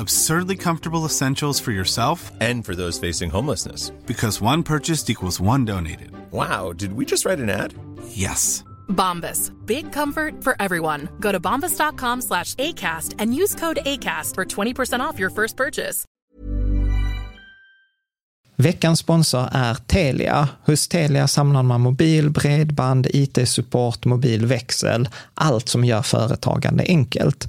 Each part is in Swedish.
Absurdly comfortable essentials for yourself And for those facing homelessness. because one purchased equals one donated. Wow, did we just write an ad? Yes. Bombas. Big comfort for everyone. Go to bombas.com slash ACAST and use code ACAST for 20% off your first purchase. Veckans sponsor är Telia. Hos Telia samlar man mobil, bredband, IT-support, mobilväxel, allt som gör företagande enkelt.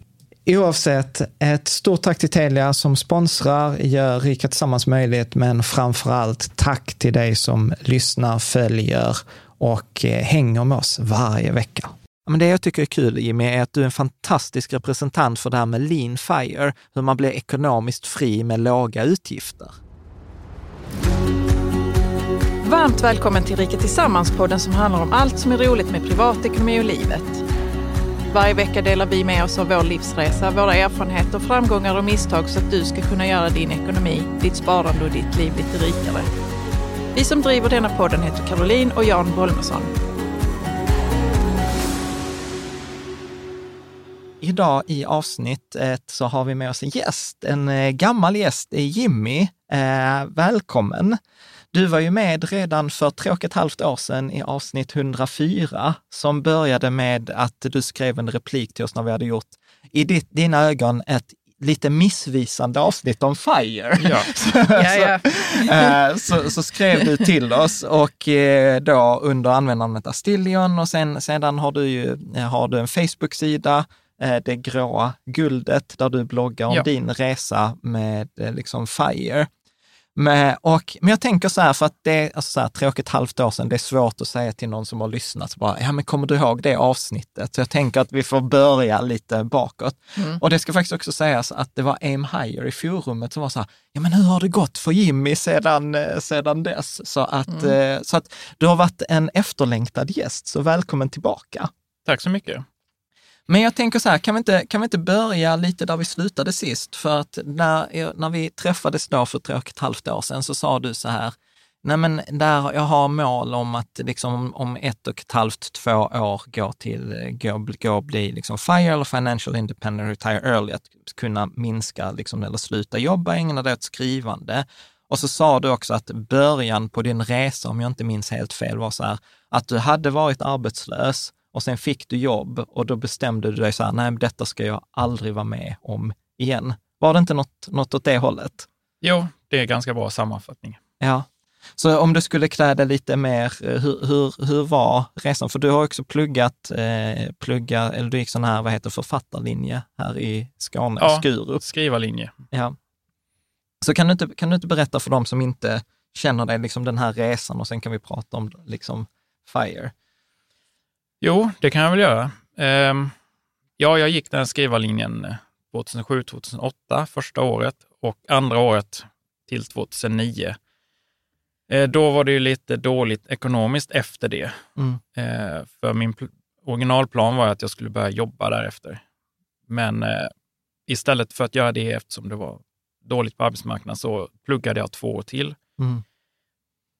Oavsett, ett stort tack till Telia som sponsrar, gör Rika Tillsammans möjligt, men framför allt tack till dig som lyssnar, följer och eh, hänger med oss varje vecka. Men det jag tycker är kul Jimmy är att du är en fantastisk representant för det här med lean fire, hur man blir ekonomiskt fri med låga utgifter. Varmt välkommen till Rika Tillsammans-podden som handlar om allt som är roligt med privatekonomi och livet. Varje vecka delar vi med oss av vår livsresa, våra erfarenheter, framgångar och misstag så att du ska kunna göra din ekonomi, ditt sparande och ditt liv lite rikare. Vi som driver denna podden heter Caroline och Jan Bolmesson. Idag i avsnittet så har vi med oss en gäst, en eh, gammal gäst, Jimmy. Eh, välkommen! Du var ju med redan för tre och ett halvt år sedan i avsnitt 104, som började med att du skrev en replik till oss när vi hade gjort, i ditt, dina ögon, ett lite missvisande avsnitt om FIRE. Ja. så, Ja, ja. Så, eh, så, så skrev du till oss och eh, då under användandet Astillion och sen, sedan har du ju har du en Facebook-sida, eh, det gråa guldet, där du bloggar om Ja. din resa med liksom FIRE. Men, och, men jag tänker så här, för att det är alltså så här, tre och ett halvt år sedan, det är svårt att säga till någon som har lyssnat, bara, ja men kommer du ihåg det avsnittet? Så jag tänker att vi får börja lite bakåt. Och det ska faktiskt också sägas att det var Aim Higher i forumet som var så här, ja men hur har det gått för Jimmy sedan, eh, sedan dess? Så att, eh, så att du har varit en efterlängtad gäst, så välkommen tillbaka. Tack så mycket. Men jag tänker så här, kan vi, inte, kan vi inte börja lite där vi slutade sist? För att när, när vi träffades då för tre och ett halvt år sedan så sa du så här, nej men där jag har mål om att liksom om ett och ett halvt, två år gå till, gå, gå bli liksom FIRE eller Financial Independent Retire Early, att kunna minska liksom, eller sluta jobba, ägna dig åt skrivande. Och så sa du också att början på din resa, om jag inte minns helt fel, var så här, att du hade varit arbetslös och sen fick du jobb och då bestämde du dig så här, nej, detta ska jag aldrig vara med om igen. Var det inte något, något åt det hållet? Jo, det är ganska bra sammanfattning. Ja. Så om du skulle kläda lite mer, eh, hur, hur, hur var resan? För du har också pluggat, eh, plugga, eller du gick sån här, vad heter författarlinje här i Skåne, Ja. Skurup. Skrivarlinje. Ja. Så kan du, inte, kan du inte berätta för dem som inte känner dig, liksom den här resan och sen kan vi prata om liksom FIRE. Jo, det kan jag väl göra. Ehm, ja, jag gick den skrivarlinjen 2007-2008 första året och andra året till 2009. Eh, då var det ju lite dåligt ekonomiskt efter det. Mm. Eh, för min pl- originalplan var att jag skulle börja jobba därefter. Men eh, istället för att göra det eftersom det var dåligt på arbetsmarknaden så pluggade jag två år till. Mm.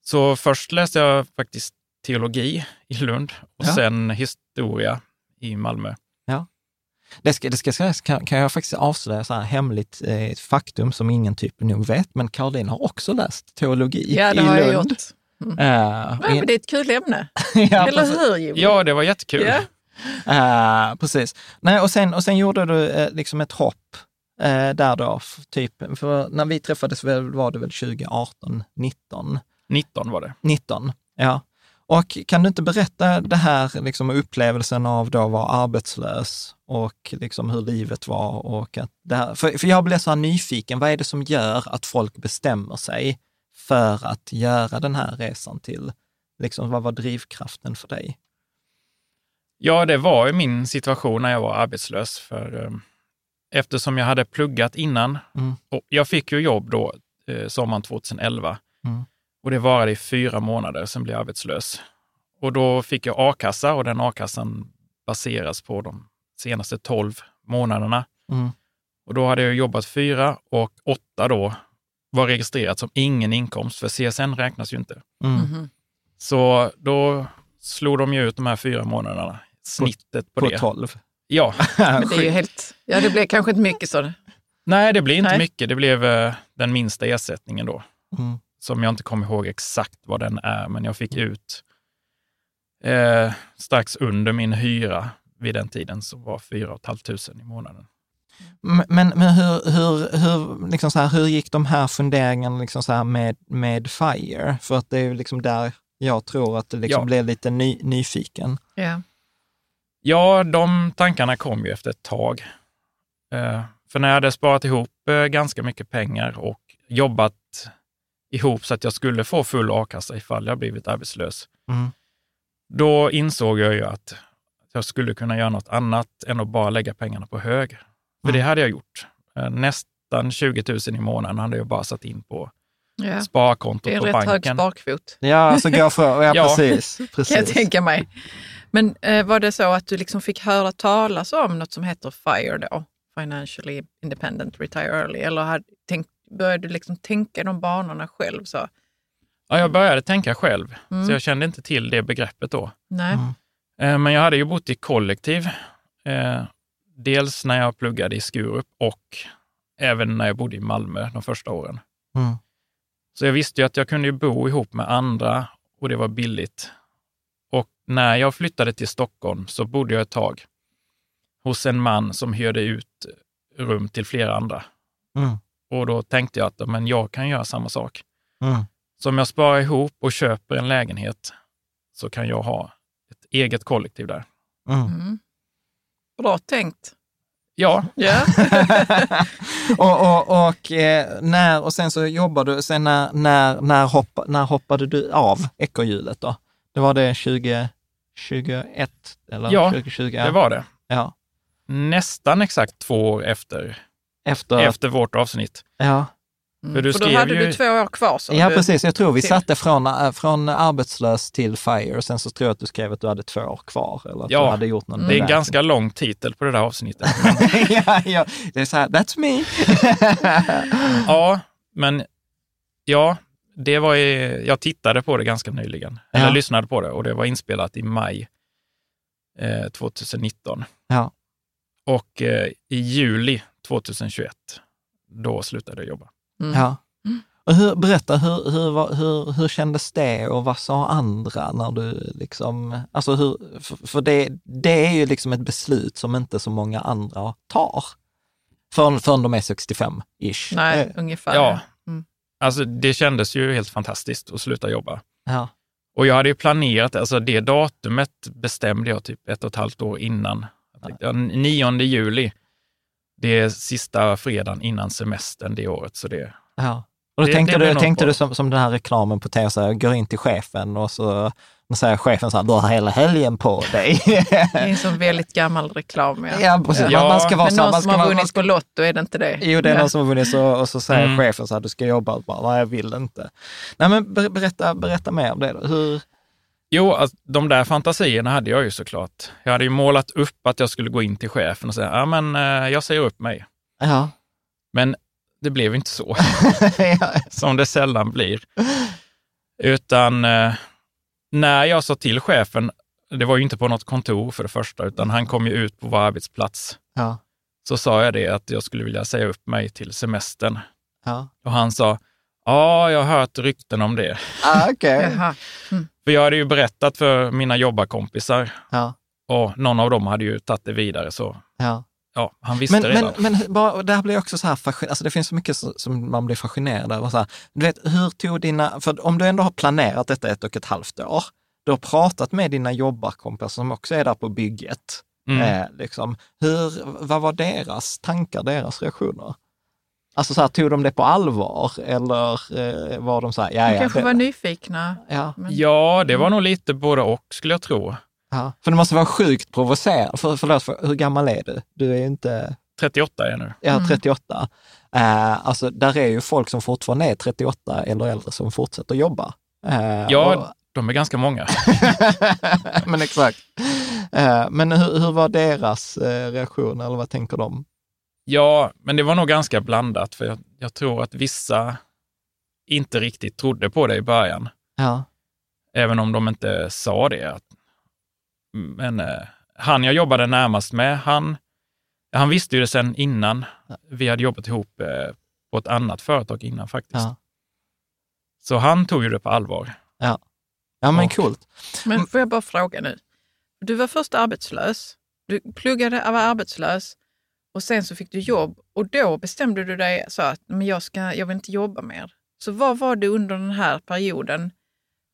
Så först läste jag faktiskt teologi i Lund och Ja. sen historia i Malmö. Det ska, det ska kan, kan jag faktiskt avslöja så här hemligt eh, faktum som ingen typ nog vet, men Caroline har också läst teologi Ja, det i har jag Lund. gjort. Eh, Ja, men det är ett kul ämne. ja, Eller precis. hur Jimmy? Ja, det var jättekul. Ja. Eh, precis. Nej, och, sen, och sen gjorde du eh, liksom ett hopp eh, där då, typ, för när vi träffades var det väl 2018, 19? 19 var det. 19, ja. Och kan du inte berätta det här liksom upplevelsen av då att vara arbetslös och liksom hur livet var och att det här, för, för jag blev så här nyfiken, vad är det som gör att folk bestämmer sig för att göra den här resan till, liksom vad var drivkraften för dig? Ja, det var ju min situation när jag var arbetslös. För, eh, eftersom jag hade pluggat innan. Mm. Och jag fick ju jobb då eh, sommaren 2011. Mm. Och det varade i fyra månader, sen blev jag arbetslös. Och då fick jag a-kassa och den a-kassan baseras på de senaste 12 månaderna. Mm. Och då hade jag jobbat fyra och åtta då var registrerat som ingen inkomst, för CSN räknas ju inte. Mm. Mhm. Så då slog de ju ut de här fyra månaderna, snittet på, På det. 12. Ja, Men det är ju helt... Ja, det blev kanske inte mycket så. nej det blir inte Nej. mycket. Det blev eh, den minsta ersättningen då, Mm. Som jag inte kommer ihåg exakt vad den är, men jag fick ut eh, strax under min hyra vid den tiden, som var 4 500 i månaden. Men, men men hur, hur, hur, liksom så här, hur gick de här funderingarna liksom så här med, med FIRE? För att det är ju liksom där jag tror att det liksom Ja. blev lite ny, nyfiken. Ja. Ja, de tankarna kom ju efter ett tag. Eh, för när jag hade sparat ihop eh, ganska mycket pengar och jobbat ihop så att jag skulle få full a-kassa ifall jag blivit arbetslös, Mm. då insåg jag ju att jag skulle kunna göra något annat än att bara lägga pengarna på hög. För Mm. det hade jag gjort. Eh, Nästan 20 000 i månaden hade jag bara satt in på Ja. sparkontot Det är en på rätt hög banken. sparkvot, Ja, alltså gå för, ja, Ja. precis. kan jag precis. tänka mig. Men eh, var det så att du liksom fick höra talas om något som heter FIRE då? Financially Independent Retire Early. Eller hade, tänk, började du liksom tänka de banorna själv? Så? Ja, jag började tänka själv, Mm. så jag kände inte till det begreppet då. Nej. Mm. Eh, Men jag hade ju bott i kollektiv. eh, Dels när jag pluggade i Skurup och även när jag bodde i Malmö de första åren. Mm. Så jag visste ju att jag kunde bo ihop med andra och det var billigt. Och när jag flyttade till Stockholm så bodde jag ett tag hos en man som hyrde ut rum till flera andra. Mm. Och då tänkte jag att men jag kan göra samma sak. Mm. Så om jag sparar ihop och köper en lägenhet så kan jag ha ett eget kollektiv där. Mm. Mm. Bra tänkt. Ja, Ja. och, och, och, eh, när, och sen så jobbar du, sen när, när, när, hoppa, när hoppade du av ekorrhjulet då? Det var det 2021 eller Ja, 2020? det var det. Ja, Nästan exakt två år efter, efter, efter vårt avsnitt. ja. Mm. För du För då hade ju- du två år kvar. Så ja, du, precis. Jag tror vi satte från, äh, från arbetslös till FIRE och sen så tror jag att du skrev att du hade två år kvar. Eller att Ja, du hade gjort någon Det är en ganska lång titel på det där avsnittet. ja, ja, det är så här, that's me. ja, men ja, det var ju, jag tittade på det ganska nyligen. Eller Ja. lyssnade på det och det var inspelat i maj eh, 2019. ja. Och eh, i juli 2021, då slutade jag jobba. Mm. Ja. Och hur, berätta, hur, hur, hur, hur kändes det och vad sa andra när du liksom, alltså hur, för, för det, det är ju liksom ett beslut som inte så många andra tar. Förrän, förrän de är 65-ish. Nej, Eh, ungefär. Ja. Mm. Alltså det kändes ju helt fantastiskt att sluta jobba. Ja. Och jag hade ju planerat, alltså det datumet bestämde jag typ ett och ett halvt år innan. Ja, 9 juli, det är sista fredagen innan semestern det året, så det, Ja. Och då Det- tänkte det du, tänkte du som, som den här reklamen på tv, så här, går in till chefen och så och säger chefen så här, du har hela helgen på dig. Det är en sån väldigt gammal reklam. Ja. ja, precis. Ja. Man, man ska vara Men så någon man som ska har man vunnit ska, på Lotto, är det inte det? Jo, det är Ja. någon som har vunnit så, och så säger Mm. chefen så här, du ska jobba. Och bara, Nej, jag vill inte. Nej, men ber- berätta, berätta mer om det då. Hur, Jo, alltså, de där fantasierna hade jag ju såklart. Jag hade ju målat upp att jag skulle gå in till chefen och säga, ja men eh, jag säger upp mig. ja. Men det blev inte så, som det sällan blir. Utan eh, när jag sa till chefen, det var ju inte på något kontor för det första, utan han kom ju ut på vår arbetsplats. Ja. Så sa jag det att jag skulle vilja säga upp mig till semestern. Ja. Och han sa, ja, jag har hört rykten om det. Ah, okej. Jaha. För jag hade ju berättat för mina jobbarkompisar Ja. och någon av dem hade ju tagit det vidare. Så Ja. ja, han visste Men, redan. men, men bara, där blir jag också så här fascinerad, alltså det finns så mycket som man blir fascinerad över. Så här, du vet, hur tog dina, för om du ändå har planerat detta ett och ett halvt år, du har pratat med dina jobbarkompisar som också är där på bygget. Mm. Eh, liksom, hur, vad var deras tankar, deras reaktioner? Alltså så här, tog de det på allvar eller eh, var de så här, ja, De ja, kanske det- var nyfikna. ja, Men, Ja, det var nog lite både och skulle jag tro. ja. För det måste vara sjukt provocerande. För, förlåt, för, hur gammal är du? Du är ju inte... 38 är jag nu. Ja, Mm. 38. Eh, alltså, där är ju folk som fortfarande är 38 eller äldre som fortsätter jobba. Eh, Ja, och- de är ganska många. men exakt. Eh, men hur, hur var deras eh, reaktion, eller vad tänker de? Ja, men det var nog ganska blandat, för jag, jag tror att vissa inte riktigt trodde på det i början, Ja, även om de inte sa det. Men eh, han jag jobbade närmast med, han, han visste ju det sen innan. Vi hade jobbat ihop eh, på ett annat företag innan faktiskt. ja. Så han tog ju det på allvar. ja men Och- coolt. men får jag bara fråga nu. Du var först arbetslös. Du pluggade, var arbetslös och sen så fick du jobb och då bestämde du dig så att men jag, ska, jag vill inte jobba mer. Så vad var det under den här perioden,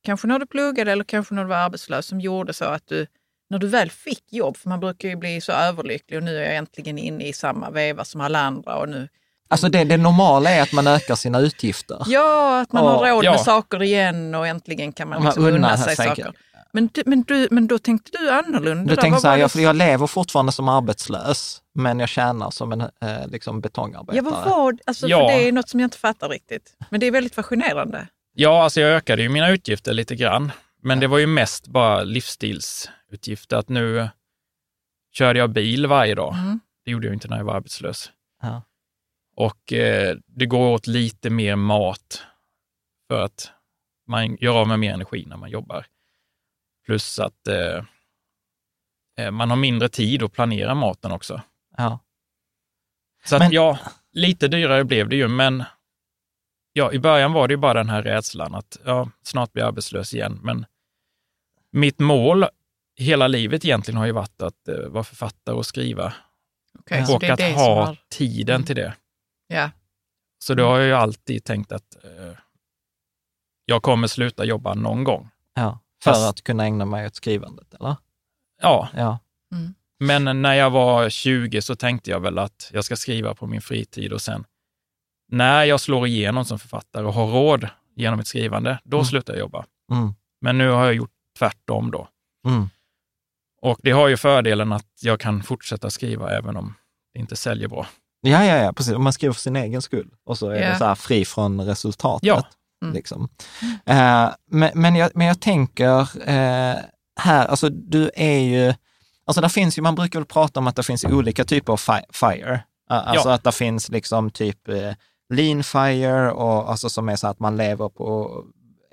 kanske när du pluggade eller kanske när du var arbetslös, som gjorde så att du, när du väl fick jobb, för man brukar ju bli så överlycklig och nu är jag äntligen inne i samma veva som alla andra och nu Alltså det, det normala är att man ökar sina utgifter. Ja, att man Ja, har råd ja. med saker igen och äntligen kan man Man liksom unnar unna sig sig. saker. Men, du, men, du, men då tänkte du annorlunda? Du Vad så här, jag, jag lever fortfarande som arbetslös, men jag tjänar som en eh, liksom betongarbetare. Ja, vad var alltså, Ja. För det är något som jag inte fattar riktigt. Men det är väldigt fascinerande. Ja, alltså jag ökade ju mina utgifter lite grann, men det var ju mest bara livsstilsutgifter. Att nu körde jag bil varje dag. Mm. Det gjorde jag inte när jag var arbetslös. Ja. Och eh, det går åt lite mer mat för att man gör av med mer energi när man jobbar. Plus att eh, eh, man har mindre tid att planera maten också. Ja. Så att Men- ja, lite dyrare blev det ju, men ja, i början var det ju bara den här rädslan att ja, snart blir jag arbetslös igen. Men mitt mål hela livet egentligen har ju varit att eh, vara författare och skriva Okay, och att ha har, tiden till det. ja. Så då har jag ju alltid tänkt att eh, jag kommer sluta jobba någon gång. Ja. För Fast- att kunna ägna mig åt skrivandet, eller? Ja, Ja. men när jag var 20 så tänkte jag väl att jag ska skriva på min fritid och sen när jag slår igenom som författare och har råd genom ett skrivande, då Mm. slutar jag jobba. Mm. Men nu har jag gjort tvärtom då. Mm. Och det har ju fördelen att jag kan fortsätta skriva även om det inte säljer bra. Ja, ja, ja, precis. Om man skriver för sin egen skull och så är Ja. det så här fri från resultatet. Ja. Mm. Liksom. Eh, men, men, jag, men jag tänker eh, här, alltså du är ju, alltså där finns ju, man brukar väl prata om att det finns olika typer av fi- FIRE. Uh, alltså Ja. att det finns liksom typ eh, lean FIRE, och, alltså som är så att man lever på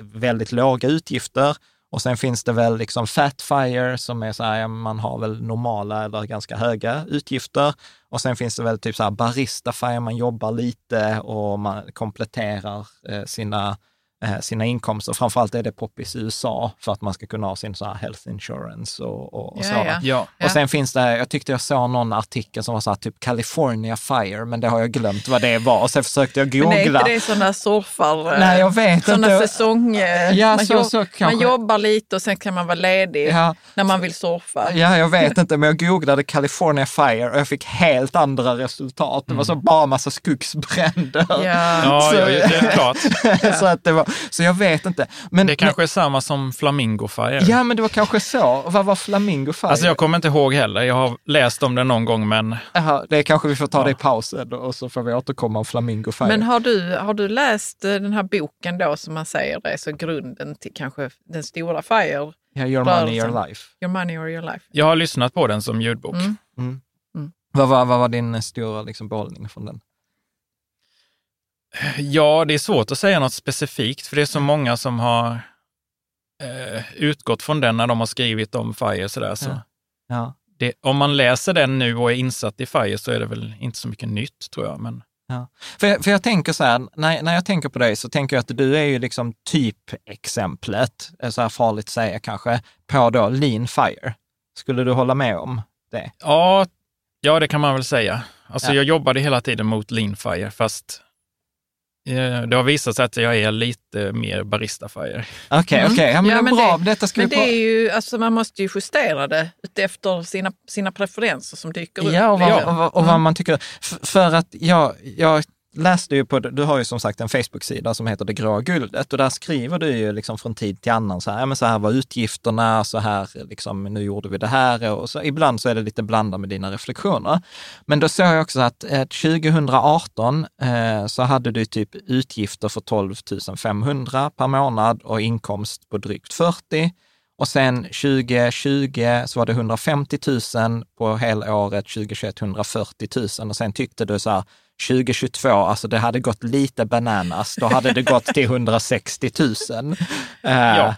väldigt låga utgifter. Och sen finns det väl liksom Fatfire som är så här, man har väl normala eller ganska höga utgifter. Och sen finns det väl typ så här barista fire, man jobbar lite och man kompletterar eh, sina sina inkomster. Framförallt är det poppis i USA för att man ska kunna ha sin så här health insurance och, och, och Ja, så. ja. Ja. Och sen finns det, jag tyckte jag såg någon artikel som var så här typ California Fire, men det har jag glömt vad det var. Och sen försökte jag Men är googla. inte det sådana surfar... eh, Nej, jag vet Sådana inte. säsong... eh, Ja, man, så- jobb- så man jobbar lite och sen kan man vara ledig Ja, när man vill surfa. Ja, jag vet inte, men jag googlade California Fire och jag fick helt andra resultat. Det var så bara massa skogsbränder. Ja. ja, Så- ja det är klart. så, att det var, så jag vet inte. Men, Det kanske är samma som Flamingo Fire. men, ja, men det var kanske så. Vad var Flamingo Fire? Alltså jag kommer inte ihåg heller. Jag har läst om det någon gång, men Jaha, det kanske vi får ta Ja. det i pausen och så får vi återkomma om Flamingo Fire. Men har du, har du läst eh, den här boken då som man säger är så grunden till kanske den stora FIRE, ja, your money, your life. Your money or your life? jag har lyssnat på den som ljudbok. Mm. Mm. Vad, var, vad var din stora liksom, behållning från den? Ja, det är svårt att säga något specifikt, för det är så många som har eh, utgått från den när de har skrivit om FIRE. Sådär, så Ja. Ja. det, om man läser den nu och är insatt i FIRE så är det väl inte så mycket nytt, tror jag. Men För, jag- för jag tänker så här, när, när jag tänker på dig så tänker jag att du är ju liksom typexemplet, är så här farligt att säga kanske, på då lean fire. Skulle du hålla med om det? ja, ja, det kan man väl säga. Alltså, Ja. Jag jobbade hela tiden mot lean FIRE, fast eh, det har visat sig att jag är lite mer barista FIRE. Okej, Mm. okej, ja, men, Ja, det är men bra. det- Detta ska Men vi det är ju, alltså man måste ju justera det efter sina, sina preferenser som dyker upp. Ja, och vad, och, vad- och vad man tycker. F- för att jag, jag läste ju på, du har ju som sagt en Facebook-sida som heter Det grå guldet och där skriver du ju liksom från tid till annan så här, ja men så här var utgifterna, så här liksom, nu gjorde vi det här och så ibland så är det lite blandat med dina reflektioner. Men då såg jag också att eh, 2018 eh, så hade du typ utgifter för 12 500 per månad och inkomst på drygt 40. Och sen 2020 så var det 150 000 på helåret, 2021 140 000 och sen tyckte du så här 2022, alltså det hade gått lite bananas, då hade det gått till 160 000. Eh, Ja.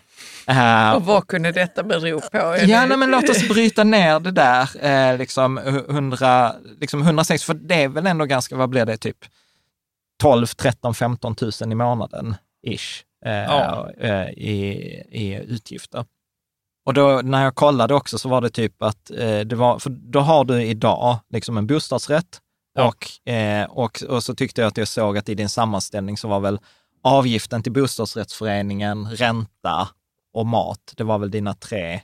eh, Och vad kunde detta bero på? Ja, nej, men låt oss bryta ner det där, eh, liksom, 100, liksom 106, för det är väl ändå ganska, vad blir det, typ 12, 13, 15 000 i månaden, ish, eh, Ja. eh, i, i utgifter. Och då när jag kollade också så var det typ att eh, det var, för då har du idag liksom en bostadsrätt Ja. och, eh, och, och så tyckte jag att jag såg att i din sammanställning så var väl avgiften till bostadsrättsföreningen, ränta och mat, det var väl dina tre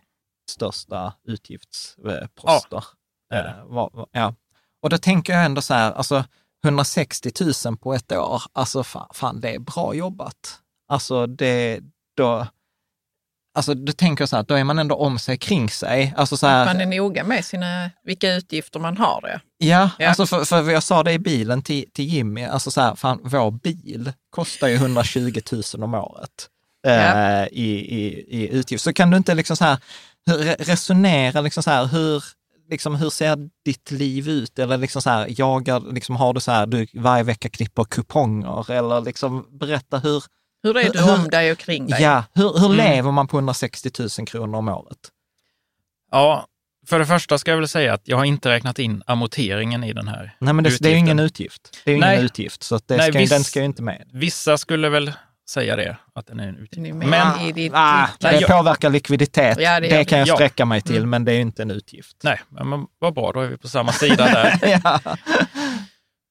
största utgiftsposter. det. Eh, var- var- ja. Och då tänker jag ändå så här, alltså 160 000 på ett år, alltså fan, fan det är bra jobbat. Alltså det, då, alltså då tänker jag så här, då är man ändå om sig kring sig. Alltså så här, Man är noga med sina, vilka utgifter man har. Det. Ja, Ja. Alltså för, för jag sa det i bilen till, till Jimmy, alltså så här, fan, vår bil kostar ju 120 000 om året eh, Ja. i, i, i utgift. Så kan du inte liksom så här, resonera, liksom så här, hur, liksom, hur ser ditt liv ut? Eller liksom så här, jagar, liksom, har du så här, du varje vecka klipper kuponger? Eller liksom berätta hur, Hur är du Hur- om dig och kring dig? ja, hur, hur Mm. lever man på 160 000 kronor om året? Ja, för det första ska jag väl säga att jag har inte räknat in amorteringen i den här. Nej, men det, det är ju ingen utgift. Det är ju ingen utgift, så att det Nej, ska, visst. den ska ju inte med. Vissa skulle väl säga det, att den är en utgift. Är Men, i ditt, Ah, ditt- det jag- påverkar likviditet. Ja, det det, kan jag Ja. sträcka mig till, Mm. men det är ju inte en utgift. nej, men vad bra, då är vi på samma sida där. ja.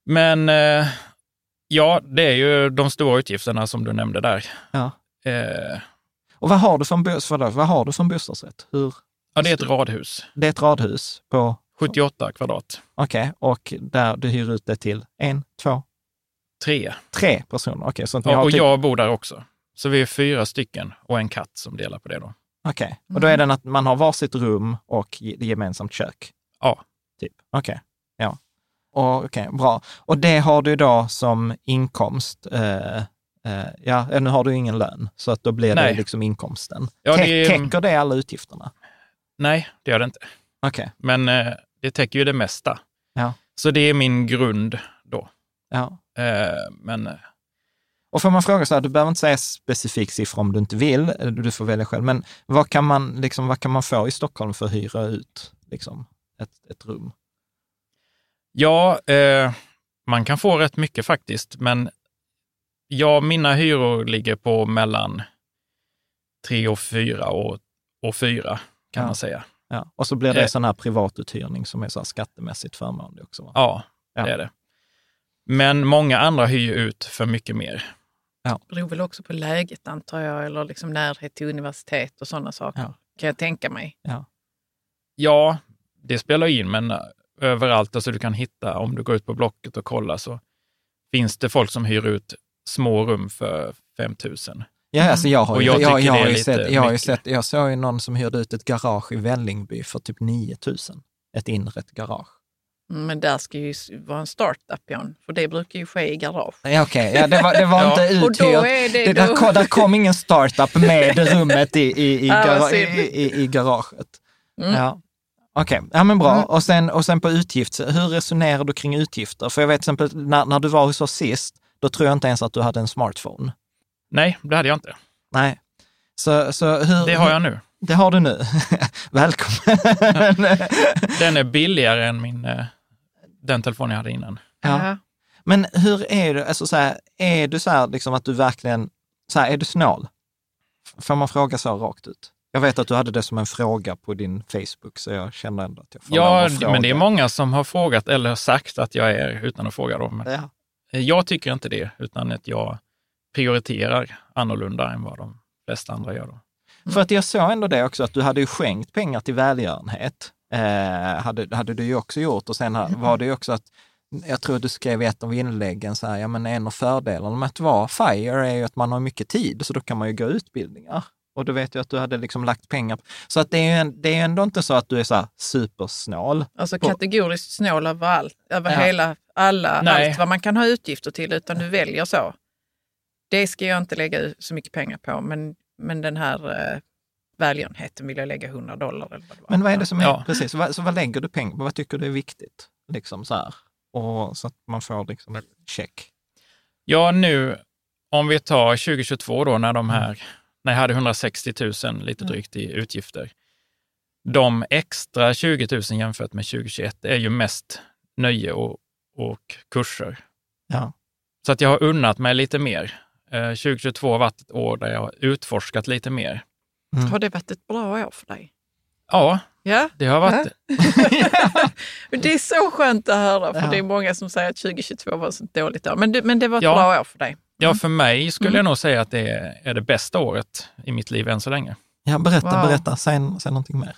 Men eh, ja, det är ju de stora utgifterna som du nämnde där. Ja. Eh, Och vad har du förlåt, vad har du en bostadsrätt? Hur, ja, det är ett radhus, det är ett radhus på, 78 kvadrat, okej, och där du hyr ut det till en, två, tre. tre personer. Okej, så ni Ja, och typ, jag bor där också. Så vi är fyra stycken och en katt som delar på det då. okej. Och då är det att man har varsitt rum och ge- gemensamt kök? Ja. Typ, okej. Okej, bra. Och det har du då som inkomst. Eh, eh, ja, nu har du ingen lön, så att då blir det Nej. liksom inkomsten. Ja, Tä- det Täcker det alla utgifterna? Nej, det gör det inte. Okej. Men eh, det täcker ju det mesta. Ja. Så det är min grund då. Ja. Eh, men eh, Och får man fråga så här, du behöver inte säga specifik siffra om du inte vill, eller du får välja själv, men vad kan man, liksom, vad kan man få i Stockholm för att hyra ut liksom, ett, ett rum? Ja, eh, man kan få rätt mycket faktiskt, men Ja, mina hyror ligger på mellan tre och fyra och, och fyra kan Ja. man säga. Ja. Och så blir det Eh. sån här privatuthyrning som är så här skattemässigt förmånlig också. Va? Ja, Ja. det är det. Men många andra hyr ut för mycket mer. beror väl också på läget antar jag, eller liksom närhet till universitet och sådana saker. Ja. Kan jag tänka mig. Ja, det spelar in, men överallt, alltså du kan hitta, om du går ut på Blocket och kollar så finns det folk som hyr ut små rum för 5 000. Ja, alltså jag har ju, jag jag, jag, har ju sett, jag har ju sett, jag såg ju någon som hyrde ut ett garage i Vällingby för typ 9 000. Ett inrett garage. Men där ska ju vara en startup, Jan. För det brukar ju ske i garage. Ja, Okej, ja, det var, det var Ja. inte Och då uthyrt. är det... Det, där, då- kom, där kom ingen startup med rummet i, i, i, synd. i, i, i garaget. Mm. Ja. Okej, ja men bra. Mm. Och, sen, och sen på utgift, hur resonerar du kring utgifter? För jag vet till exempel när, när du var hos oss sist, då tror jag inte ens att du hade en smartphone. Nej, det hade jag inte. Nej. Så, så hur, Det har jag nu. Det har du nu. Välkommen. Den är billigare än min, eh, den telefon jag hade innan. Ja. Ja. Men hur är du, alltså så här, är du så här liksom att du verkligen, så här, är du snål? Får man fråga så rakt ut? Jag vet att du hade det som en fråga på din Facebook, så jag känner ändå att jag får lov Ja, men det är många som har frågat eller sagt att jag är utan att fråga dem. Ja. Jag tycker inte det, utan att jag prioriterar annorlunda än vad de flesta andra gör. Då. För att jag såg ändå det också, att du hade ju skänkt pengar till välgörenhet. Eh, hade, hade du ju också gjort och sen ha- var det ju också att jag tror du skrev i ett av inläggen så här, ja men en av fördelarna med att vara FIRE är ju att man har mycket tid, så då kan man ju gå utbildningar. Och du vet ju att du hade liksom lagt pengar. Så att det är ju en, det är ändå inte så att du är så här supersnål. Alltså På- kategoriskt snål över allt, över Ja. hela, alla, Nej. allt vad man kan ha utgifter till, utan du väljer så. Det ska jag inte lägga så mycket pengar på, men, men den här eh, välgörenheten vill jag lägga 100 dollar eller vad det var. Men vad är det som är, Ja. precis, så vad, så vad lägger du pengar på? Vad tycker du är viktigt? Liksom så här. Och så att man får liksom en check. Ja, nu om vi tar 2022 då när de här, när jag hade 160 000 lite drygt i utgifter. De extra 20 000 jämfört med 2021 är ju mest nöje och, och kurser. Ja. Så att jag har unnat mig lite mer. Eh, 2022 har varit ett år där jag har utforskat lite mer. Har det varit ett bra år för dig? Ja, Ja, det har varit Men det är så skönt att höra, för Ja. det är många som säger att 2022 var så dåligt år. Men det, men det var ett Ja. bra år för dig. Ja, för mig skulle Mm. jag nog säga att det är, det bästa året i mitt liv än så länge. Ja, berätta, Wow. berätta. Säg, säg någonting mer.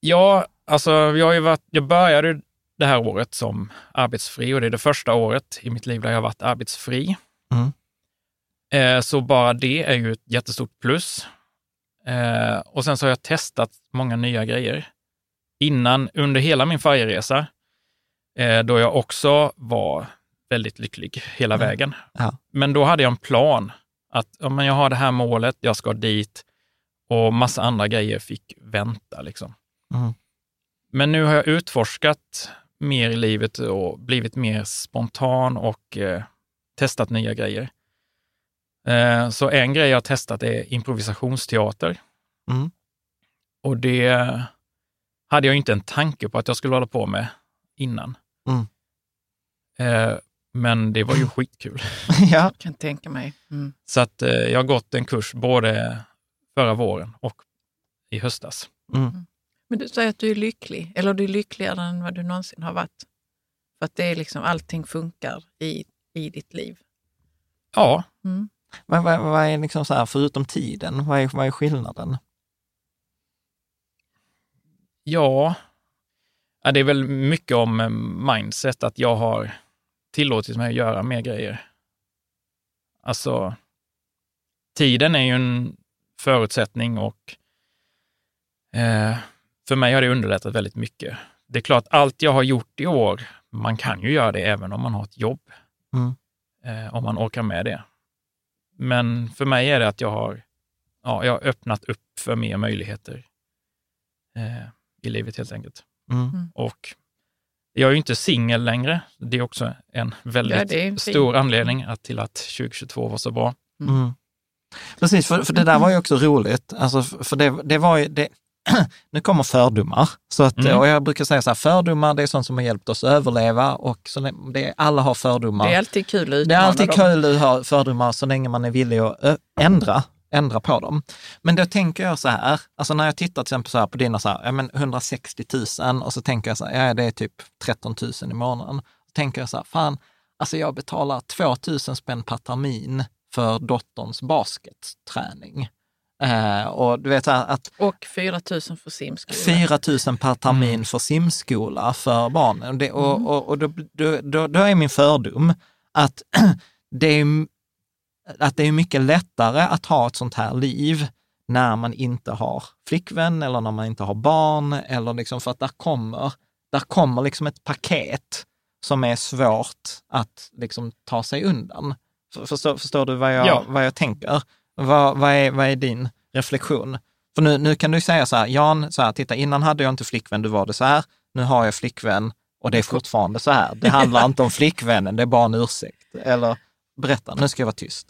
Ja, alltså jag, har ju varit, jag började det här året som arbetsfri och det är det första året i mitt liv där jag har varit arbetsfri. Mm. Eh, så bara det är ju ett jättestort plus. Eh, och sen så har jag testat många nya grejer. Innan, under hela min FIRE-resa, eh, då jag också var väldigt lycklig hela Mm. vägen. Ja. Men då hade jag en plan att ja, men jag har det här målet, jag ska dit och massa andra grejer fick vänta. Liksom. Mm. Men nu har jag utforskat mer i livet och blivit mer spontan och eh, testat nya grejer. Eh, så en grej jag har testat är improvisationsteater. Mm. Och det hade jag inte en tanke på att jag skulle hålla på med innan. Mm. Eh, men det var ju skitkul. ja. Kan tänka mig. Mm. Så att eh, jag har gått en kurs både förra våren och i höstas. Mm. Men du säger att du är lycklig, eller du är lyckligare än vad du någonsin har varit. För att det är liksom, allting funkar i, i ditt liv. Ja, Mm. Vad, vad, vad är liksom så här, förutom tiden, vad är, vad är skillnaden? Ja, det är väl mycket om mindset, att jag har tillåtit mig att göra mer grejer. Alltså, tiden är ju en förutsättning och eh, för mig har det underlättat väldigt mycket. Det är klart, allt jag har gjort i år, man kan ju göra det även om man har ett jobb, Mm. eh, om man orkar med det. Men för mig är det att jag har, ja, jag har öppnat upp för mer möjligheter eh, i livet helt enkelt. Mm. Och jag är ju inte singel längre. Det är också en väldigt Ja, fint. stor anledning att, till att 2022 var så bra. Mm. Precis, för, för det där var ju också roligt. Alltså, för det, det var ju, det, nu kommer fördomar. Så att, Mm. Och jag brukar säga så här, fördomar det är sånt som har hjälpt oss att överleva och så det, alla har fördomar. Det är alltid kul att Det är utmana alltid dem. kul att ha fördomar så länge man är villig att ändra, ändra på dem. Men då tänker jag så här, alltså när jag tittar till exempel så här på dina så här, ja men 160 000 och så tänker jag så här, ja det är typ 13 000 i månaden. Så tänker jag så här, fan, alltså jag betalar 2 000 spänn per termin för dotterns basketträning. Eh, och du vet så här att Och 4 000 för simskola. 4 000 per termin Mm. för simskola för barnen. Och, det, och, Mm. och, och då, då, då, då är min fördom att det är, att det är mycket lättare att ha ett sånt här liv när man inte har flickvän eller när man inte har barn. Eller liksom för att där kommer, där kommer liksom ett paket som är svårt att liksom ta sig undan. För- Förstår, förstår du vad jag, Ja. vad jag tänker? Vad, vad, är, vad är din reflektion? För nu, nu kan du säga så här, Jan, så här, titta innan hade jag inte flickvän, du var det så här, nu har jag flickvän och det är fortfarande så här. Det handlar inte om flickvännen, det är bara en ursäkt. Eller berätta, nu ska jag vara tyst.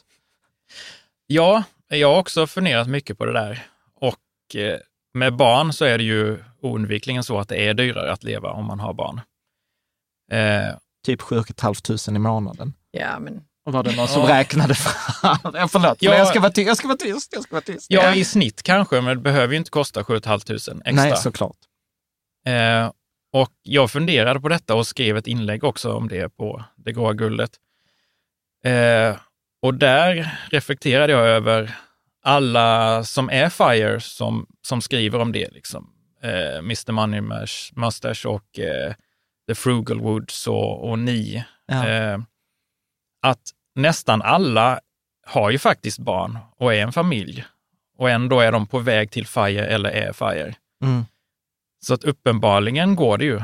Ja, jag har också funderat mycket på det där. Och eh, med barn så är det ju oundvikligen så att det är dyrare att leva om man har barn. Eh, Typ 7 500 i månaden. Ja, men Och var det någon som räknade fram? Ja, förlåt, Ja. men jag ska vara tyst. Jag ska vara tyst. Jag ska vara tyst. ja, i snitt kanske, men det behöver ju inte kosta 7 500 extra. Nej, såklart. Eh, och jag funderade på detta och skrev ett inlägg också om det på Det gråa guldet. Eh, och där reflekterade jag över alla som är FIRE som, som skriver om det. Liksom. Eh, Mr Money Mustache och eh, The Frugal Woods och, och ni. Ja. Eh, att nästan alla har ju faktiskt barn och är en familj. Och ändå är de på väg till FIRE eller är FIRE. Mm. Så att uppenbarligen går det ju.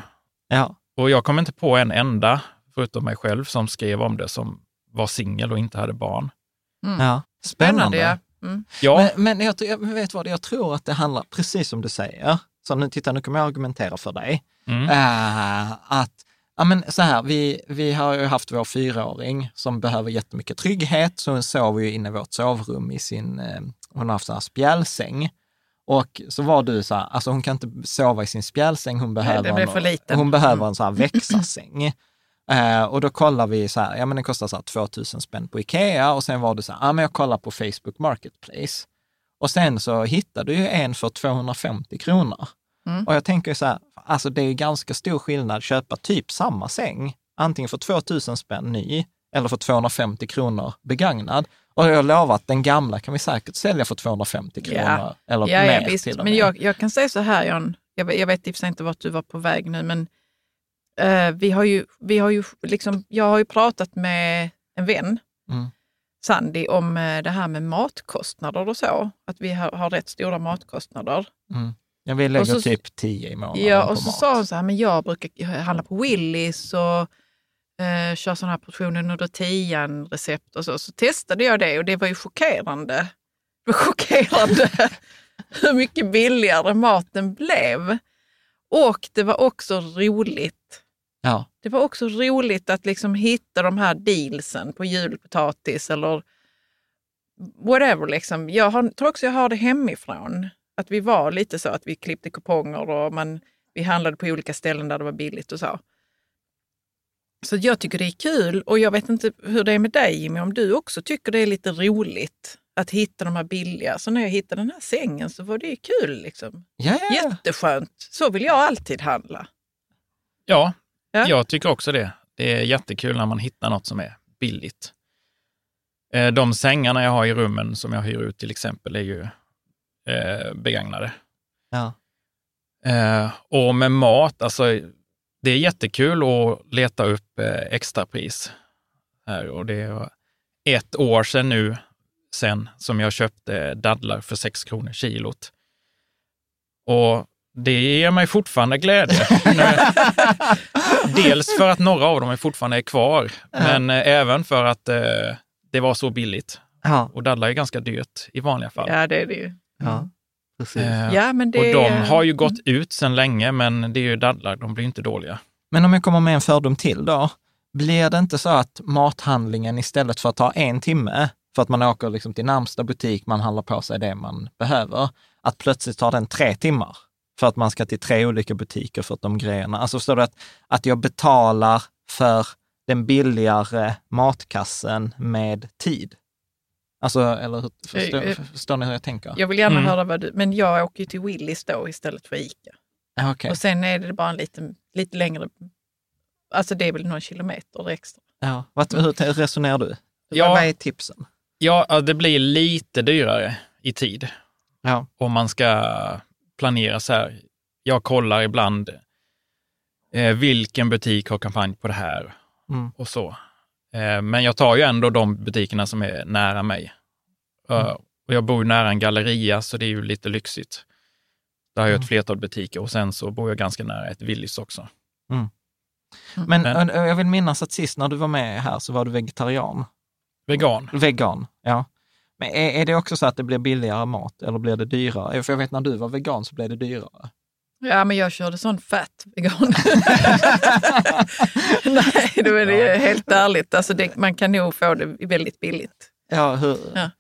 Ja. Och jag kom inte på en enda, förutom mig själv, som skrev om det, som var singel och inte hade barn. ja. spännande. Ja. Mm. Ja, Men, men jag, jag vet vad, jag tror att det handlar, precis som du säger, så nu titta, nu kommer jag argumentera för dig, mm, Eh, att Ja, men så här, vi, vi har ju haft vår fyraåring som behöver jättemycket trygghet, så hon sover ju inne i vårt sovrum i sin, eh, hon har haft en spjälsäng. Och så var du så här, alltså hon kan inte sova i sin spjälsäng, hon behöver, blir en, hon behöver Mm. en så här växarsäng. Eh, och då kollar vi så här, ja men den kostar så här 2000 spänn på Ikea och sen var det så här, ja men jag kollar på Facebook Marketplace. Och sen så hittade du ju en för 250 kronor. Mm. Och jag tänker så här, alltså det är ju ganska stor skillnad att köpa typ samma säng, antingen för 2000 spänn ny eller för 250 kronor begagnad. Och jag lovar att den gamla kan vi säkert sälja för 250 Ja. kronor eller Ja, mer ja, visst. till och Men med. jag, jag kan säga så här, Jan. Jag, vet- jag vet i och för sig inte vart du var på väg nu, men eh, vi har ju, vi har ju liksom, jag har ju pratat med en vän, Mm. Sandy, om eh, det här med matkostnader och så. Att vi har, har rätt stora matkostnader. Mm. Jag vill lägga så- typ 10 i månaden Ja, på och så mat. sa hon så här, men jag brukar handla på Willys och eh, köra sådana här portionen under tian recept och så. Så testade jag det och det var ju chockerande. Det var chockerande hur mycket billigare maten blev. Och det var också roligt. Ja, Det var också roligt att liksom hitta de här dealsen på julpotatis eller whatever. Liksom. Jag har, tror också jag har det hemifrån. Att vi var lite så att vi klippte kuponger och man, vi handlade på olika ställen där det var billigt och så. Så jag tycker det är kul och jag vet inte hur det är med dig Jimmy, om du också tycker det är lite roligt att hitta de här billiga. Så när jag hittade den här sängen så var det ju kul. Liksom. ja. Jätteskönt. Så vill jag alltid handla. ja, Ja. jag tycker också det. Det är jättekul när man hittar något som är billigt. Eh, De sängarna jag har i rummen som jag hyr ut till exempel är ju eh, begagnade. ja. Eh, och med mat, alltså det är jättekul att leta upp extrapris. Här, och det är ett år sedan nu sen som jag köpte dadlar för 6 kronor kilot. Och det ger mig fortfarande glädje. Dels för att några av dem är fortfarande är kvar, men eh, även för att eh, det var så billigt. ja. Och dadlar är ganska dyrt i vanliga fall. Ja, det är det ju. ja. Precis. Eh, Ja, men det och de har ju gått ut sedan länge, men det är ju dadlar, de blir inte dåliga. Men om jag kommer med en fördom till då, blir det inte så att mathandlingen istället för att ta en timme, för att man åker liksom till närmsta butik, man handlar på sig det man behöver, att plötsligt tar den tre timmar för att man ska till tre olika butiker för att de grejerna. Alltså förstår du att, att jag betalar för den billigare matkassen med tid? Alltså, eller hur, förstår, Eh, eh, förstår ni hur jag tänker? Jag vill gärna Mm. höra vad du... Men jag åker ju till Willys då istället för Ica. Ja, okej. Och sen är det bara en lite, lite längre... Alltså det är väl någon kilometer extra. Ja. Vad, hur resonerar du? Ja. Vad är tipsen? Ja, ja, det blir lite dyrare i tid Ja. om man ska planera så här. Jag kollar ibland eh, vilken butik har kampanj på det här Mm. och så. Eh, men jag tar ju ändå de butikerna som är nära mig. Eh, och jag bor ju nära en galleria, så det är ju lite lyxigt. Där har jag ett flertal butiker och sen så bor jag ganska nära ett Willys också. Men, Men- ö, jag vill minnas att sist när du var med här så var du vegetarian. Vegan. Vegan, ja. Men är, är det också så att det blir billigare mat eller blir det dyrare? För jag vet när du var vegan så blev det dyrare. Ja, men jag körde sån fat vegan. Nej, det är det helt ärligt. Alltså det, man kan nog få det väldigt billigt. Ja, hur? Ja.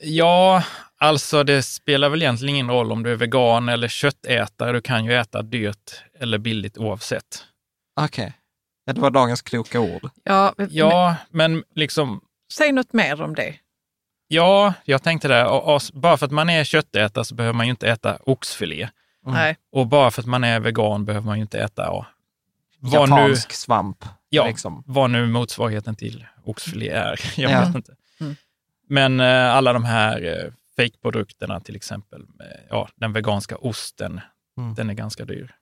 Ja, alltså det spelar väl egentligen ingen roll om du är vegan eller köttätare. Du kan ju äta dyrt eller billigt oavsett. Okej. Ja, det var dagens kloka ord. Ja, men, Ja, men liksom, säg något mer om det. Ja, jag tänkte det. Och, och, bara för att man är köttätare så behöver man ju inte äta oxfilé. Nej. Och bara för att man är vegan behöver man ju inte äta, ja, vad nu, Japansk svamp. ja, Liksom. vad nu motsvarigheten till oxfilé är. Jag Ja. vet inte. Mm. Men eh, alla de här eh, fejkprodukterna till exempel, eh, ja, den veganska osten, Mm. den är ganska dyr.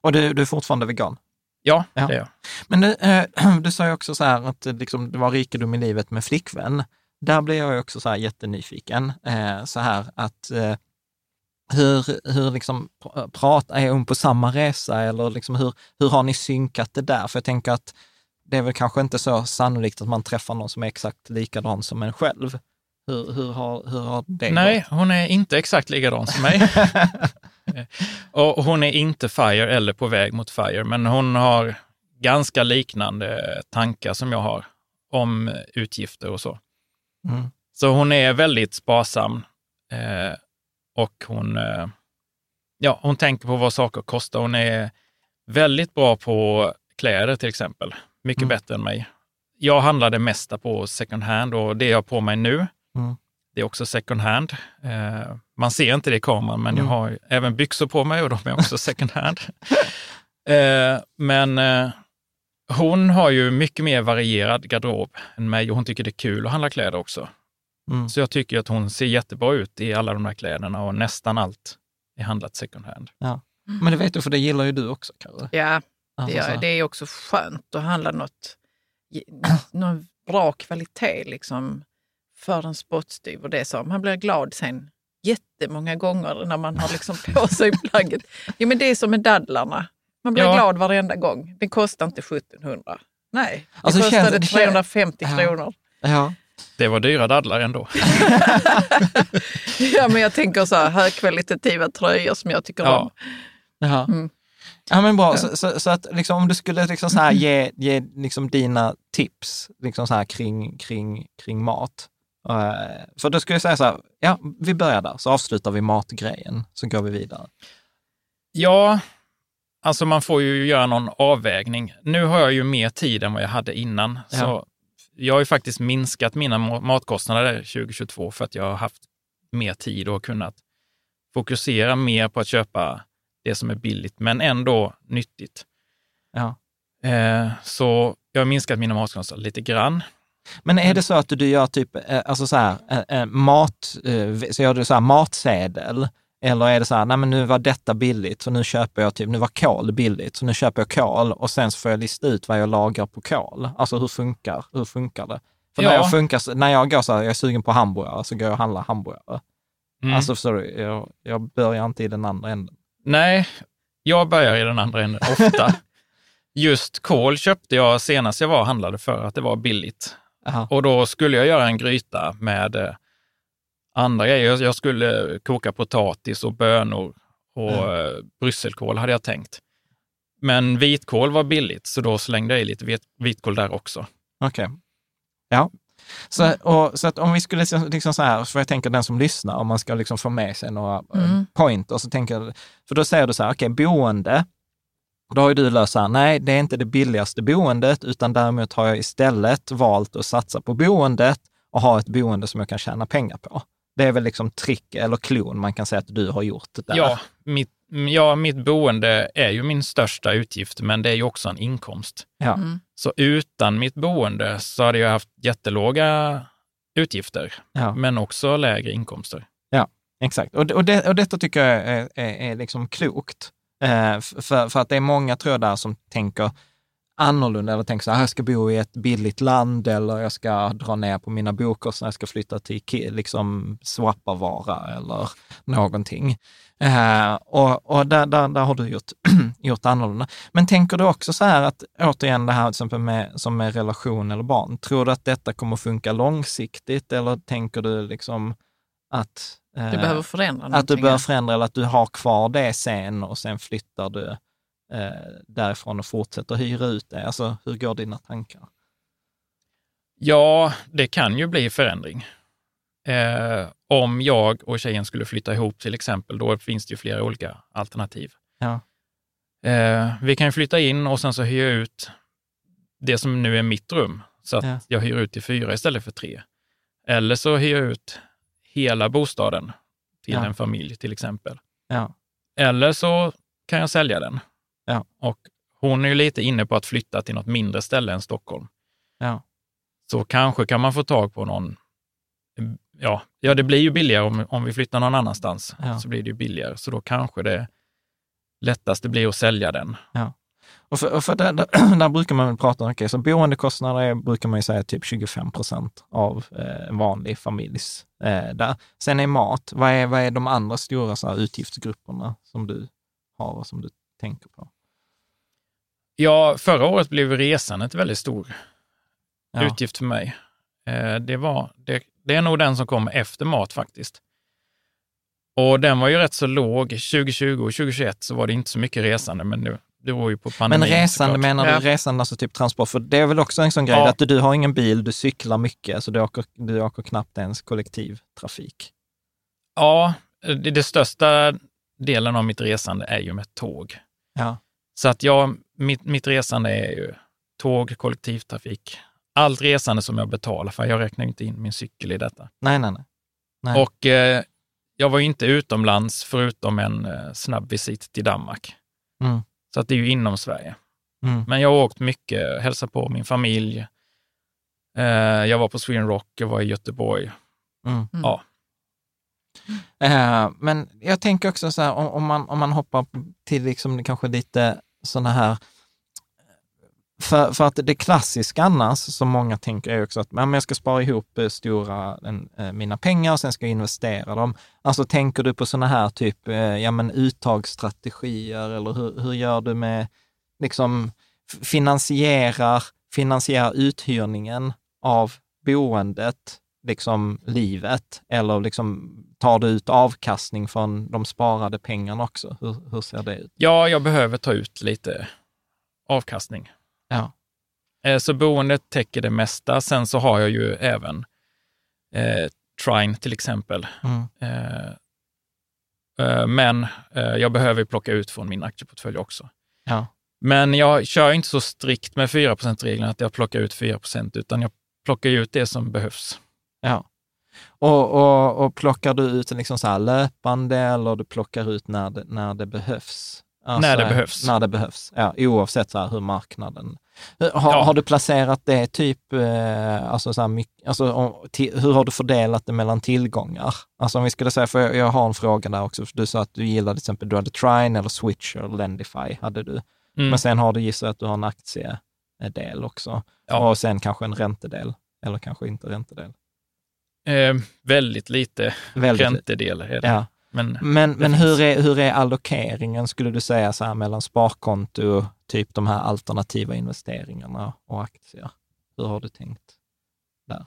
Och du, du är fortfarande vegan? Ja, Ja. det är jag. Men du, eh, du sa ju också så här att eh, liksom, det var rikedom i livet med flickvän. Där blir jag också så här jättenyfiken. Eh, så här att eh, hur, hur liksom pr- pratar, är hon på samma resa eller liksom hur, hur har ni synkat det där? För jag tänker att det är väl kanske inte så sannolikt att man träffar någon som är exakt likadan som en själv. Hur, hur, har, hur har det Nej, gått? hon är inte exakt likadan som mig. och hon är inte FIRE eller på väg mot FIRE, men hon har ganska liknande tankar som jag har om utgifter och så. Mm. Så hon är väldigt sparsam eh, och hon, eh, ja, hon tänker på vad saker kostar. Hon är väldigt bra på kläder till exempel. Mycket Mm. bättre än mig. Jag handlar det mesta på second hand och det jag har på mig nu, Mm. det är också second hand. Eh, man ser inte det i kameran, men Mm. jag har även byxor på mig och de är också second hand. eh, men eh, hon har ju mycket mer varierad garderob än mig och hon tycker det är kul att handla kläder också. Mm. Så jag tycker att hon ser jättebra ut i alla de här kläderna och nästan allt är handlat second hand. Men det vet du, för det gillar ju du också Karre. Ja, Alltså, det, det är också skönt att handla något, någon bra kvalitet liksom, för en spottstyver. Det är så. Man blir glad sen jättemånga gånger när man har liksom på sig plagget. Ja, men det är som med dadlarna. Man blir Ja. glad varenda gång. Det kostar inte 1700. Nej, det Alltså, det känns- kostade det känns- 350 Ja. kronor. Ja. Det var dyra dadlar ändå. Ja, men jag tänker så här högkvalitativa tröjor som jag tycker Ja. om. Ja. Mm. Ja, men bra. Så, så, så att liksom, om du skulle liksom så här ge, ge liksom dina tips liksom så här kring, kring, kring mat. Eh, för då skulle jag säga så här, ja, vi börjar där, så avslutar vi matgrejen, så går vi vidare. Ja, alltså man får ju göra någon avvägning. Nu har jag ju mer tid än vad jag hade innan. Ja. Så jag har ju faktiskt minskat mina ma- matkostnader 2022 för att jag har haft mer tid och kunnat fokusera mer på att köpa det som är billigt, men ändå nyttigt. Ja. Eh, så jag har minskat mina matkostnader lite grann. Men är det så att du gör typ, eh, alltså så här, eh, eh, mat, så gör du så här matsedel, eller är det så här, nej men nu var detta billigt, så nu köper jag typ, nu var kol billigt, så nu köper jag kol och sen så får jag lista ut vad jag lagar på kol. Alltså hur funkar, hur funkar det? För när, Ja. jag funkar, när jag går så här, jag är sugen på hamburgare, så går jag och handlar hamburgare. Mm. Alltså förstår du, jag, jag börjar inte i den andra änden. Nej, jag börjar i den andra änden ofta. Just kål köpte jag senast jag var och handlade för att det var billigt. Aha. Och då skulle jag göra en gryta med eh, andra grejer. Jag skulle koka potatis och bönor och eh, brysselkål hade jag tänkt. Men vitkål var billigt, så då slängde jag i lite vit- vitkål där också. Okej. Ja. Så, och, så att om vi skulle liksom, liksom så här, för jag tänker den som lyssnar, om man ska liksom få med sig några mm. pointer, så tänker jag, för då säger du så här, okej, okay, boende, då har ju du löst så här, nej, det är inte det billigaste boendet, utan däremot har jag istället valt att satsa på boendet och ha ett boende som jag kan tjäna pengar på. Det är väl liksom trick eller klon man kan säga att du har gjort där. Ja, mitt, ja, mitt boende är ju min största utgift, men det är ju också en inkomst. Ja. Mm. Så utan mitt boende så hade jag haft jättelåga utgifter, ja. men också lägre inkomster. Ja, exakt. Och, och, det, och detta tycker jag är, är, är liksom klokt. Eh, för, för att det är många, tror jag, där som tänker, annorlunda eller tänker så här, jag ska bo i ett billigt land eller jag ska dra ner på mina bokostnader, jag ska flytta till liksom Swappavaara eller någonting. Uh, och och där, där, där har du gjort, gjort annorlunda. Men tänker du också så här att, återigen det här till exempel med, som med relation eller barn, tror du att detta kommer funka långsiktigt eller tänker du liksom att du behöver förändra Att du behöver förändra eller att du har kvar det sen och sen flyttar du eh, därifrån och fortsätter hyra ut det? Alltså, hur går dina tankar? Ja, det kan ju bli förändring. Eh, om jag och tjejen skulle flytta ihop till exempel, då finns det ju flera olika alternativ. Ja. Eh, vi kan flytta in och sen så hyra ut det som nu är mitt rum, så att ja. jag hyr ut till fyra istället för tre. Eller så hyr jag ut hela bostaden till ja. en familj till exempel. Ja. Eller så kan jag sälja den Ja. Och hon är ju lite inne på att flytta till något mindre ställe än Stockholm. Ja. Så kanske kan man få tag på någon, ja, ja det blir ju billigare om, om vi flyttar någon annanstans, ja. så blir det ju billigare. Så då kanske det lättaste blir att sälja den. Ja. Och för, och för där, där, där, brukar man prata, okay, så boendekostnader är, brukar man ju säga typ 25 procent av eh, en vanlig familjs. Eh, där. Sen är mat, vad är, vad är de andra stora så här, utgiftsgrupperna som du har och som du tänker på? Ja, förra året blev resandet väldigt stor ja. utgift för mig. Eh, det, var, det, det är nog den som kom efter mat faktiskt. Och den var ju rätt så låg. 2020 och 2021 så var det inte så mycket resande, men nu, det var ju på pandemin. Men resande, såklart. menar du ja. resande, alltså typ transport? För det är väl också en sån grej, ja. att du, du har ingen bil, du cyklar mycket, så du åker, du åker knappt ens kollektivtrafik. Ja, det, det största delen av mitt resande är ju med tåg. Ja. Så att jag, mitt, mitt resande är ju tåg, kollektivtrafik, allt resande som jag betalar för. Jag räknar inte in min cykel i detta. Nej, nej, nej. nej. Och eh, jag var ju inte utomlands förutom en eh, snabb visit till Danmark. Mm. Så att det är ju inom Sverige. Mm. Men jag har åkt mycket, hälsat på min familj. Eh, jag var på Sweden Rock, jag var i Göteborg. Mm. Ja. Uh, men jag tänker också så här, om, om, man, om man hoppar till liksom kanske lite sådana här för, för att det klassiska annars, som många tänker, är också att men jag ska spara ihop eh, stora, en, eh, mina pengar och sen ska jag investera dem. Alltså tänker du på sådana här typ, eh, ja men uttagsstrategier eller hur, hur gör du med, liksom finansierar, finansierar uthyrningen av boendet, liksom livet? Eller liksom tar du ut avkastning från de sparade pengarna också? Hur, hur ser det ut? Ja, jag behöver ta ut lite avkastning. Ja. Eh, så boendet täcker det mesta. Sen så har jag ju även eh, Trine till exempel. Mm. Eh, eh, men eh, jag behöver plocka ut från min aktieportfölj också. Ja. Men jag kör inte så strikt med 4 regeln att jag plockar ut 4% utan jag plockar ut det som behövs. Ja. Och, och, och plockar du ut liksom så löpande eller du plockar ut när det, när det behövs? Alltså, när det behövs. När det behövs, ja, oavsett så här hur marknaden... Har, ja. har du placerat det typ, eh, alltså, så här, mycket, alltså om, hur har du fördelat det mellan tillgångar? Alltså om vi skulle säga, för jag, jag har en fråga där också, för du sa att du gillade till exempel, du hade Trine eller Switcher eller Lendify, hade du. Mm. Men sen har du gissat att du har en aktiedel också. Ja. Och sen kanske en räntedel, eller kanske inte räntedel. Eh, väldigt lite väldigt räntedel är det. Ja. Men, men, men hur, är, hur är allokeringen, skulle du säga, så här, mellan sparkonto, typ de här alternativa investeringarna och aktier? Hur har du tänkt där?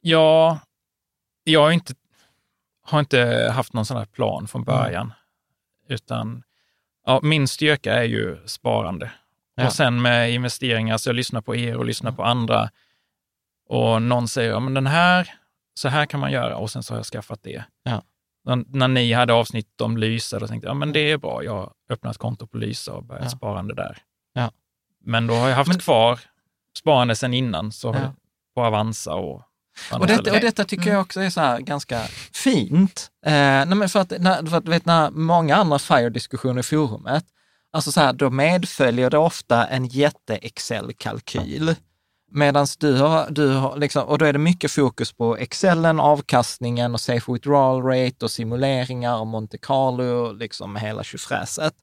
Ja, jag har inte, har inte haft någon sån här plan från mm. början, mm. utan ja, min styrka är ju sparande. Ja. Och sen med investeringar, så jag lyssnar på er och lyssnar på andra Och någon säger, ja men den här, så här kan man göra och sen så har jag skaffat det. Ja. När, när ni hade avsnitt om Lysa, då tänkte jag, ja men det är bra, jag öppnar ett konto på Lysa och börjar Ja. sparande där. Ja. Men då har jag haft Men- kvar sparande sedan innan, så har Ja. på Avanza och Och detta, och detta tycker jag också är så ganska fint. Eh, nej men för att, när, för att vet, när många andra FIRE-diskussioner i forumet, alltså så här, då medföljer det ofta en jätte-Excel-kalkyl. Medan du har, du har liksom, och då är det mycket fokus på Excelen, avkastningen och safe withdrawal rate och simuleringar och Monte Carlo, liksom hela tjofräset.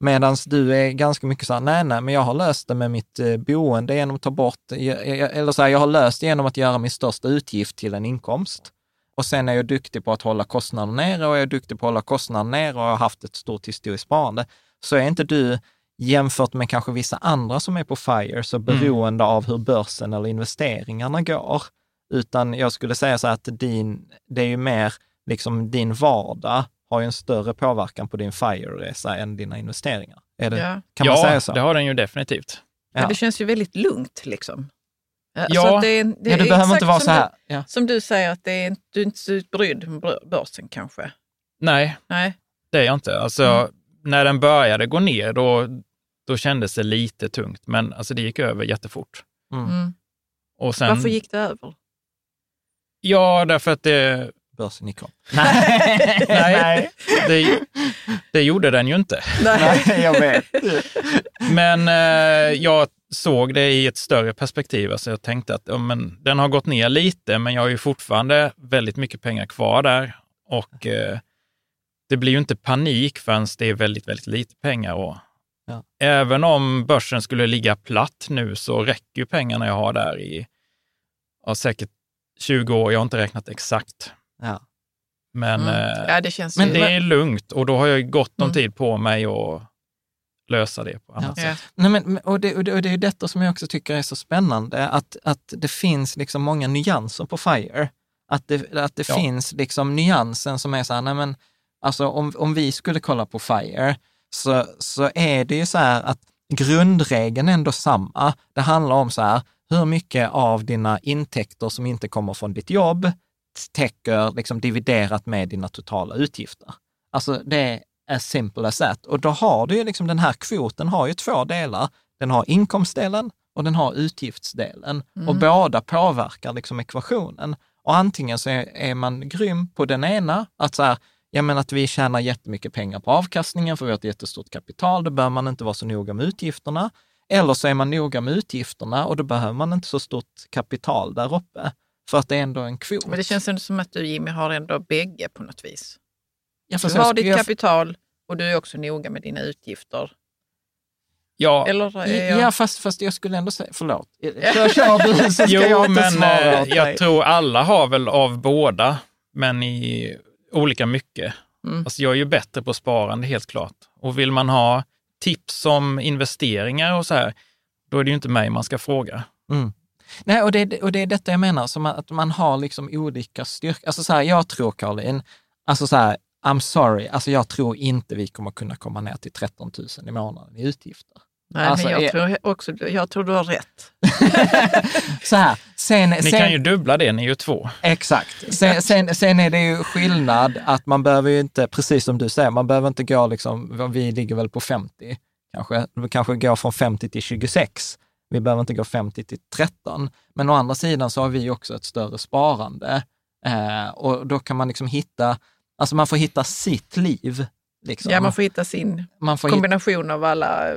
Medan du är ganska mycket så här, nej, nej, men jag har löst det med mitt eh, boende genom att ta bort, eh, eller så här, jag har löst det genom att göra min största utgift till en inkomst. Och sen är jag duktig på att hålla kostnader nere och jag är duktig på att hålla kostnader nere och har haft ett stort historiskt sparande. Så är inte du, jämfört med kanske vissa andra som är på FIRE, så beroende av hur börsen eller investeringarna går. Utan jag skulle säga så att din, det är ju mer, liksom din vardag har ju en större påverkan på din FIRE-resa än dina investeringar. Är det, Ja. Kan ja, man säga så? det har den ju definitivt. Men Ja. det känns ju väldigt lugnt liksom. Ja, Ja. det det ja, är du behöver inte vara så här. Du, Ja. som du säger, att det är, inte- du är inte så brydd med bör- börsen kanske. Nej, Nej. det är jag inte. Alltså, Mm. när den började gå ner, då, då kändes det lite tungt, men alltså, det gick över jättefort. Mm. Mm. Och sen, Varför gick det över? Ja, därför att det, Börsen gick upp. Nej, Nej. det, det gjorde den ju inte. Nej, jag vet. Men eh, jag såg det i ett större perspektiv. Alltså jag tänkte att ja, men, den har gått ner lite, men jag har ju fortfarande väldigt mycket pengar kvar där. Och eh, det blir ju inte panik förrän det är väldigt, väldigt lite pengar. Och Ja. Även om börsen skulle ligga platt nu så räcker ju pengarna jag har där i ja, säkert 20 år. Jag har inte räknat exakt. Ja. Men, Mm. eh, Ja, det känns men ju... det är lugnt och då har jag ju gott om Mm. tid på mig att lösa det på annat Ja. sätt. Nej, men, och, det, och, det, och det är detta som jag också tycker är så spännande, att, att det finns liksom många nyanser på FIRE. Att det, att det Ja. finns liksom nyansen som är så här, nej men, alltså om, om vi skulle kolla på FIRE, så, så är det ju så här att grundregeln är ändå samma. Det handlar om så här, hur mycket av dina intäkter som inte kommer från ditt jobb täcker liksom dividerat med dina totala utgifter. Alltså det är as simple as that. Och då har du ju liksom den här kvoten har ju två delar. Den har inkomstdelen och den har utgiftsdelen. Och båda påverkar liksom ekvationen. Och antingen så är, är man grym på den ena, att så här, ja men att vi tjänar jättemycket pengar på avkastningen för vi har ett jättestort kapital, då behöver man inte vara så noga med utgifterna. Eller så är man noga med utgifterna och då behöver man inte så stort kapital där uppe. För att det är ändå en kvot. Men det känns ändå som att du Jimmy har ändå bägge på något vis. ja, Du har ditt jag- kapital och du är också noga med dina utgifter. Ja, Eller är jag... Ja, fast, fast jag skulle ändå säga, förlåt. Kör, kör du så ska jo, jag inte men svara eh, dig. jag tror alla har väl av båda, men i olika mycket. Mm. Alltså jag är ju bättre på sparande helt klart. Och vill man ha tips om investeringar och så här, då är det ju inte mig man ska fråga. Mm. Nej, och det, och det är detta jag menar, som att man har liksom olika styrkor. Alltså så här, jag tror, Caroline, alltså så här, I'm sorry, alltså jag tror inte vi kommer kunna komma ner till 13 000 i månaden i utgifter. Nej, Alltså, men jag, är- tror också, jag tror du har rätt. Så här, sen, Ni sen, kan ju dubbla det, ni är ju två. Exakt. Sen, sen, sen är det ju skillnad att man behöver ju inte, precis som du säger, man behöver inte gå liksom, vi ligger väl på 50 kanske, vi kanske går från 50 till 26. Vi behöver inte gå 50 till 13. Men å andra sidan så har vi också ett större sparande eh, och då kan man liksom hitta, alltså man får hitta sitt liv. Liksom. Ja, man får hitta sin man får hitta, kombination av alla,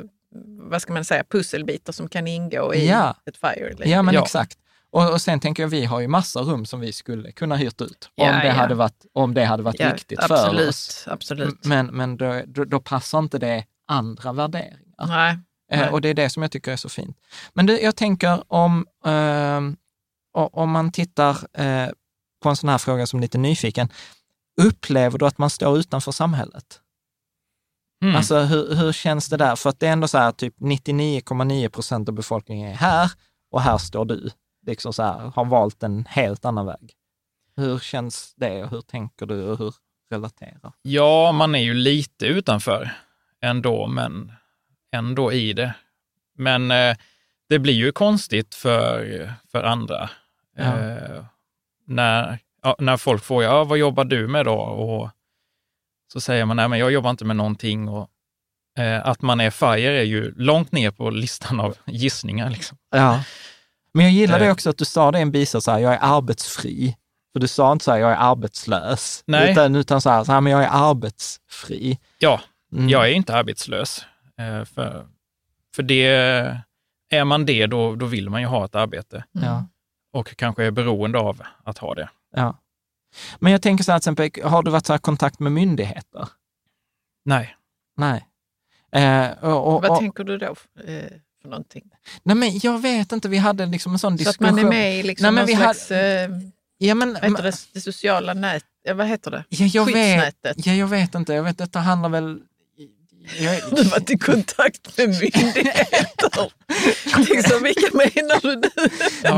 vad ska man säga, pusselbitar som kan ingå i Ja. ett FIRE. ja men Ja. exakt. Och, och sen tänker jag, vi har ju massa rum som vi skulle kunna hyrt ut om, Ja, det, ja. hade varit, om det hade varit Ja, viktigt för absolut, oss. Absolut. Men, men då, då, då passar inte det andra värderingar. Nej. Eh, nej. och det är det som jag tycker är så fint. Men du, jag tänker om, o- om man tittar eh, på en sån här fråga som lite nyfiken. Upplever du att man står utanför samhället? Mm. Alltså hur, hur känns det där? För att det är ändå så här, typ 99,9 procent av befolkningen är här och här står du. Liksom så här, har valt en helt annan väg. Hur känns det och hur tänker du och hur relaterar? Ja, man är ju lite utanför ändå, men ändå i det. Men eh, det blir ju konstigt för, för andra. Ja. Eh, när, ja, när folk frågar, ja, vad jobbar du med då? Och så säger man, nej men jag jobbar inte med någonting. Och, eh, att man är FIRE är ju långt ner på listan av gissningar. Liksom. Ja. Men jag gillar det Eh. också att du sa det i en bisats, jag är arbetsfri. För du sa inte så här, jag är arbetslös. Nej. Utan, utan så, här, så här, men jag är arbetsfri. Ja, Mm. jag är inte arbetslös. Eh, för, för det, är man det, då, då vill man ju ha ett arbete Ja. och kanske är beroende av att ha det. Ja. Men jag tänker så här, till exempel, har du varit så här, i kontakt med myndigheter? Nej. Nej. Eh, och, och, Vad och, tänker du då eh, för någonting? nej, men jag vet inte, vi hade liksom en sån Så att diskussion. man är med i liksom Nej, men någon vi slags, eh, Ja, men, vad heter det, det sociala nät, eh, vad heter det? ja, jag, vet, Skyddsnätet. ja, jag vet inte, jag vet, detta handlar väl... Jag, Du har varit i kontakt med myndigheter. liksom, vilka menar du nu?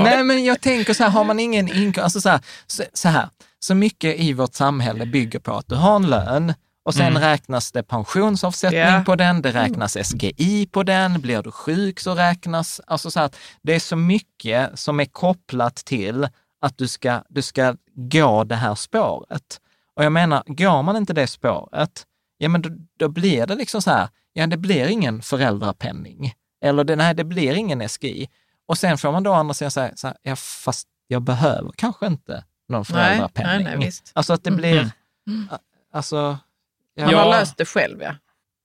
Nej, men jag tänker så här, har man ingen inkomst, alltså så här, så, så här, så mycket i vårt samhälle bygger på att du har en lön och sen Mm. räknas det pensionsavsättning Ja. på den, det räknas SGI på den, blir du sjuk så räknas, alltså så att det är så mycket som är kopplat till att du ska, du ska gå det här spåret. Och jag menar, går man inte det spåret, ja men då, då blir det liksom så här, ja det blir ingen föräldrapenning. Eller det, nej, det blir ingen SGI. Och sen får man då andra sidan säga, så här, ja fast jag behöver kanske inte någon Nej, föräldrapenning. nej, nej, visst. Alltså att det Mm. blir, Mm. alltså, ja, Ja. har löst det själv ja.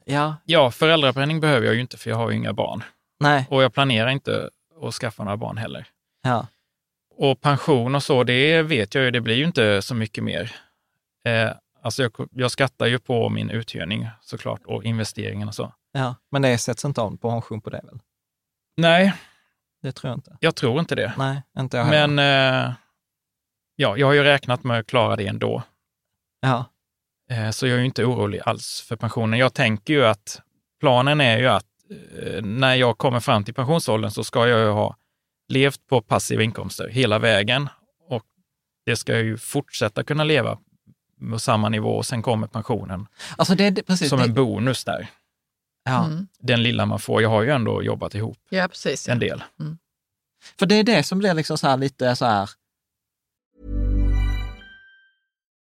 ja, Ja, föräldrapenning behöver jag ju inte för jag har ju inga barn. nej, Och jag planerar inte att skaffa några barn heller. ja, Och pension och så, det vet jag ju, det blir ju inte så mycket mer. Eh, alltså jag, jag skattar ju på min uthyrning såklart och investeringen och så. ja. Men det sätts inte av på pension på det väl? Nej, Det tror jag inte. jag tror inte det. Nej, inte jag heller. Men eh, ja, jag har ju räknat med att klara det ändå. Ja, Eh, så jag är ju inte orolig alls för pensionen. Jag tänker ju att planen är ju att eh, när jag kommer fram till pensionsåldern så ska jag ju ha levt på passiva inkomster hela vägen och det ska jag ju fortsätta kunna leva på samma nivå och sen kommer pensionen alltså det precis. som det, en bonus där. ja. Mm. Den lilla man får. Jag har ju ändå jobbat ihop Ja, precis. Ja. en del. För det är det som blir liksom så här lite så här,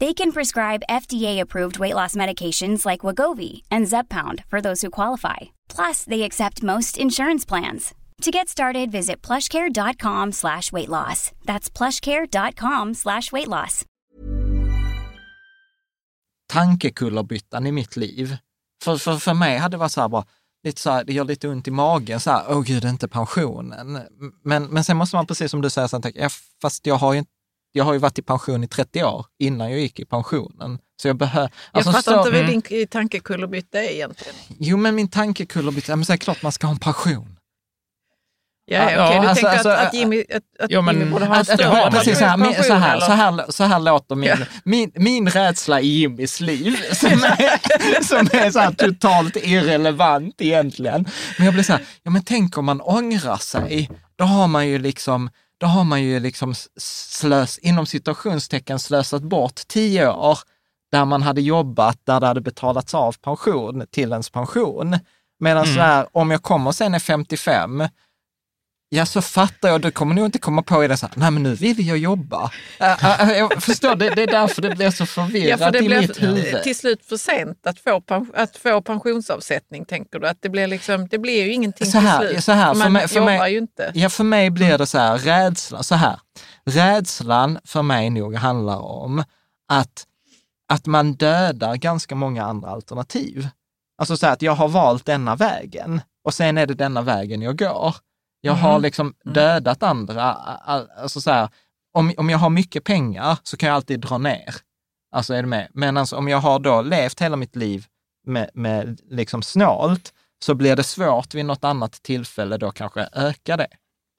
They can prescribe FDA-approved weight loss medications like Wagovi and Zeppound for those who qualify. Plus, they accept most insurance plans. To get started, visit plushcare.com slash weight loss. That's plushcare.com slash weight loss. tankekullerbyttan i mitt liv. För, för, för mig hade det varit så här bara, lite så här, det gör lite ont i magen, så här, åh gud, inte pensionen. Men, men sen måste man, precis som du säger, så här, tänka, ja, fast jag har, ju, inte- jag har ju varit i pension i 30 år innan jag gick i pensionen. Så jag behöver... Jag fattar så- inte vad Mm. din tankekullerbytta är egentligen. Jo, men min tankekullerbytta, ja, men så är det klart man ska ha en pension. Ja, okej, Ja, du alltså- tänker alltså, att, att Jimmy, att, att Ja, men- Jimmy borde ha en större ja, precis, så, här, så, här, så, här, så här låter min, Ja. min, min rädsla i Jimmys liv, som är, som är så här totalt irrelevant egentligen. Men jag blir så här, ja men tänk om man ångrar sig, då har man ju liksom då har man ju liksom slös, inom situationstecken slösat bort tio år där man hade jobbat, där det hade betalats av pension till ens pension. Medan Mm. så här, om jag kommer sen är 55, ja så fattar jag, då kommer nog inte komma på i det så här, nej men nu vill jag jobba. Äh, äh, jag förstår, det, det är därför det blir så förvirrat i mitt huvud. till slut för sent att få, att få pensionsavsättning, tänker du? Att det blir, liksom, det blir ju ingenting Så här, till slut. så här, för Man mig- för jobbar mig- ju inte. Ja, för mig blir det så här, rädslan, så här. Rädslan för mig nog handlar om att, att man dödar ganska många andra alternativ. Alltså så här att jag har valt denna vägen och sen är det denna vägen jag går. Jag har Mm. liksom dödat andra, all- alltså så här, om, om jag har mycket pengar så kan jag alltid dra ner. Alltså är det med? Men alltså, om jag har då levt hela mitt liv med, med liksom snålt, så blir det svårt vid något annat tillfälle då kanske öka det.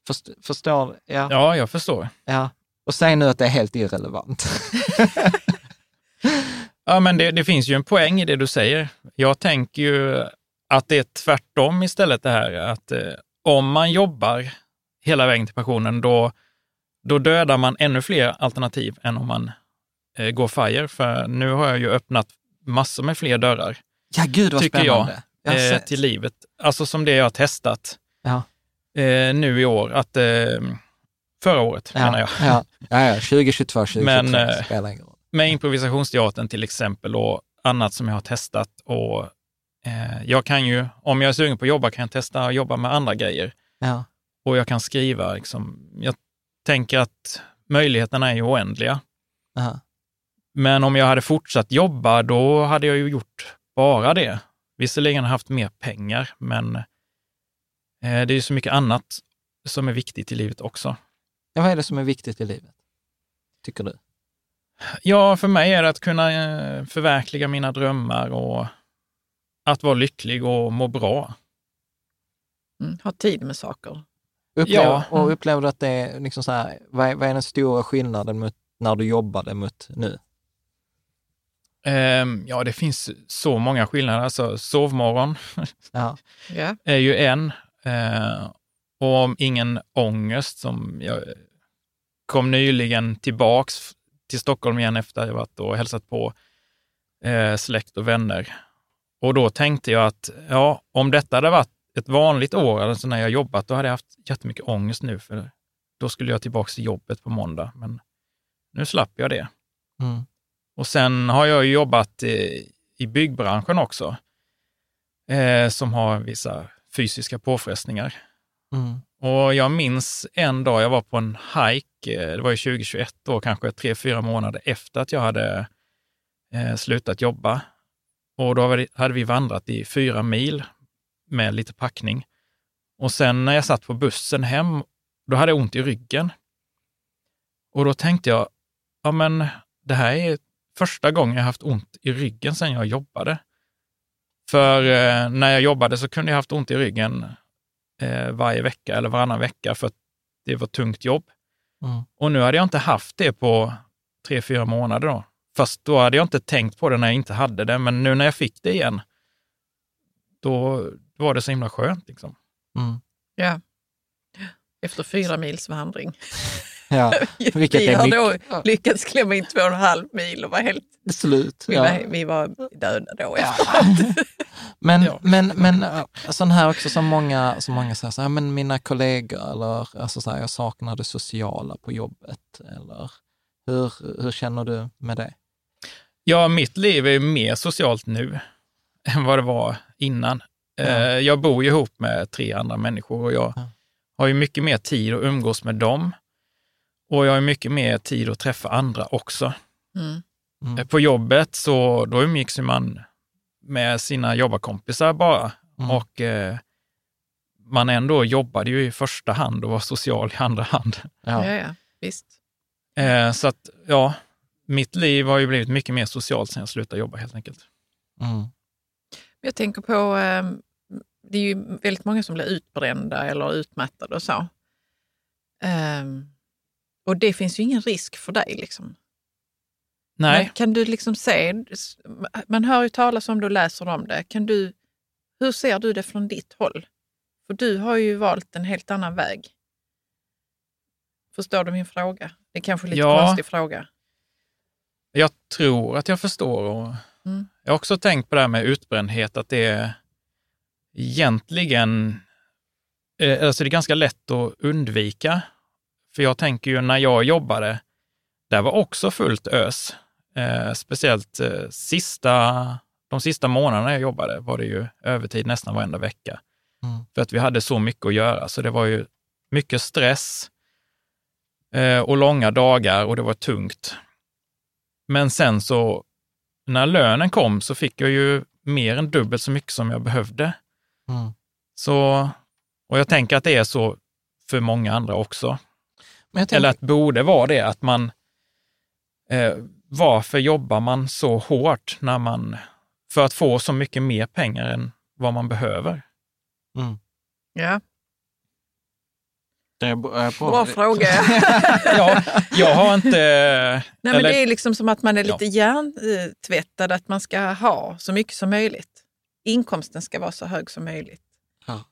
Först, förstår? Ja. Ja, jag förstår. ja. Och säg nu att det är helt irrelevant. Ja, men det, det finns ju en poäng i det du säger. Jag tänker ju att det är tvärtom istället det här att eh, om man jobbar hela vägen till pensionen, då, då dödar man ännu fler alternativ än om man eh, går FIRE. För nu har jag ju öppnat massor med fler dörrar, Ja, gud vad tycker spännande. Jag eh, till livet. Alltså som det jag har testat Ja. eh, nu i år, att eh, förra året menar Ja, jag. ja, ja, ja, 2022, 2023 Men, eh, spelar ingen roll. med improvisationsteatern till exempel och annat som jag har testat. Och, jag kan ju, om jag är sugen på att jobba, kan jag testa att jobba med andra grejer. Ja. Och jag kan skriva, liksom, jag tänker att möjligheterna är ju oändliga. Aha. Men om jag hade fortsatt jobba, då hade jag ju gjort bara det. Visserligen haft mer pengar, men eh, det är ju så mycket annat som är viktigt i livet också. Ja, vad är det som är viktigt i livet? Tycker du? Ja, för mig är det att kunna eh, förverkliga mina drömmar och att vara lycklig och må bra. Mm, ha tid med saker. Upplever, Ja. Och upplever du att det är liksom så här, vad är, vad är den stora skillnaden mot när du jobbade mot nu? Ehm, ja, det finns så många skillnader. Alltså, sovmorgon Ja. Är ju en. Eh, och om ingen ångest som jag kom nyligen tillbaks till Stockholm igen efter att jag varit och hälsat på eh, släkt och vänner. Och då tänkte jag att ja, om detta hade varit ett vanligt år, alltså när jag jobbat, då hade jag haft jättemycket ångest nu, för då skulle jag tillbaks till jobbet på måndag. Men nu slapp jag det. Mm. Och sen har jag jobbat i, i byggbranschen också, eh, som har vissa fysiska påfrestningar. Mm. Och jag minns en dag jag var på en hike, eh, det var ju 2021 då, kanske tre, fyra månader efter att jag hade eh, slutat jobba. Och då hade- vi vandrat i fyra mil med lite packning. Och sen när jag satt på bussen hem, då hade jag ont i ryggen. Och då tänkte jag, ja men det här är första gången jag haft ont i ryggen sedan jag jobbade. För eh, när jag jobbade så kunde jag haft ont i ryggen eh, varje vecka eller varannan vecka för att det var tungt jobb. Mm. Och nu hade jag inte haft det på tre, fyra månader. Då. Fast då hade jag inte tänkt på det när jag inte hade det. Men nu när jag fick det igen, då, var det så himla skönt. Liksom. Mm. Ja. Efter fyra mils vandring. Ja, vilket vi är har mycket. då lyckats klämma in två och en halv mil och var helt... Slut. Vi, Ja. var, vi var döda då. Ja. Men, Ja. men, men äh, sån här också som många, som många säger, så här, men mina kollegor eller alltså så här, jag saknar det sociala på jobbet. Eller hur, hur känner du med det? Ja, mitt liv är mer socialt nu än vad det var innan. Ja. Eh, Jag bor ju ihop med tre andra människor och jag Ja. har ju mycket mer tid att umgås med dem. Och jag har mycket mer tid att träffa andra också. Mm. Mm. Eh, På jobbet så då umgicks man med sina jobbarkompisar bara. Mm. Och eh, man ändå jobbade ju i första hand och var social i andra hand. Ja. Ja. Ja, Visst. Eh, så att, ja, mitt liv har ju blivit mycket mer socialt sen jag slutade jobba helt enkelt. Mm. Jag tänker på, eh, det är ju väldigt många som blir utbrända eller utmattade och så. Ehm, och det finns ju ingen risk för dig. Liksom. Nej. Men kan du liksom se, man hör ju talas om det och läser om det. Kan du, hur ser du det från ditt håll? För du har ju valt en helt annan väg. Förstår du min fråga? Det är kanske en lite Ja. konstig fråga. Jag tror att jag förstår. Och Mm. Jag har också tänkt på det här med utbrändhet, att det är egentligen eh, alltså det är ganska lätt att undvika. För jag tänker ju när jag jobbade, där var också fullt ös. Eh, speciellt eh, sista, de sista månaderna jag jobbade var det ju övertid nästan varenda vecka. Mm. För att vi hade så mycket att göra, så det var ju mycket stress eh, och långa dagar och det var tungt. Men sen så, när lönen kom så fick jag ju mer än dubbelt så mycket som jag behövde. Mm. Så, och jag tänker att det är så för många andra också. Tänker, Eller att borde vara det, att man... Eh, varför jobbar man så hårt när man, för att få så mycket mer pengar än vad man behöver? mm. Ja, det på, bra fråga. Ja, jag har inte... Nej, men eller- det är liksom som att man är Ja. lite hjärntvättad, att man ska ha så mycket som möjligt. Inkomsten ska vara så hög som möjligt. Ja.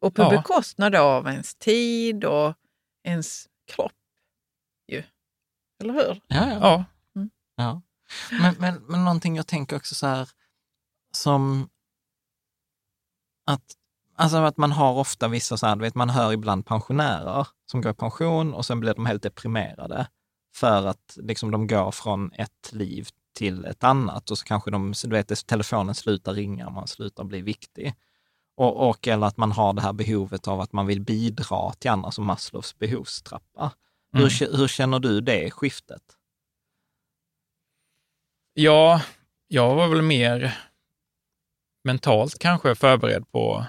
Och på Ja. bekostnad av ens tid och ens kropp. Ju. Eller hur? Ja, ja. Ja, Ja. Men, men, men någonting jag tänker också så här, som att, alltså att man har ofta vissa, så här, vet, man hör ibland pensionärer som går i pension och sen blir de helt deprimerade för att liksom, de går från ett liv till ett annat och så kanske de, du vet, telefonen slutar ringa, man slutar bli viktig. Och, och eller att man har det här behovet av att man vill bidra till andra, som Maslows behovstrappa. Mm. Hur, hur känner du det skiftet? ja, jag var väl mer mentalt kanske förberedd på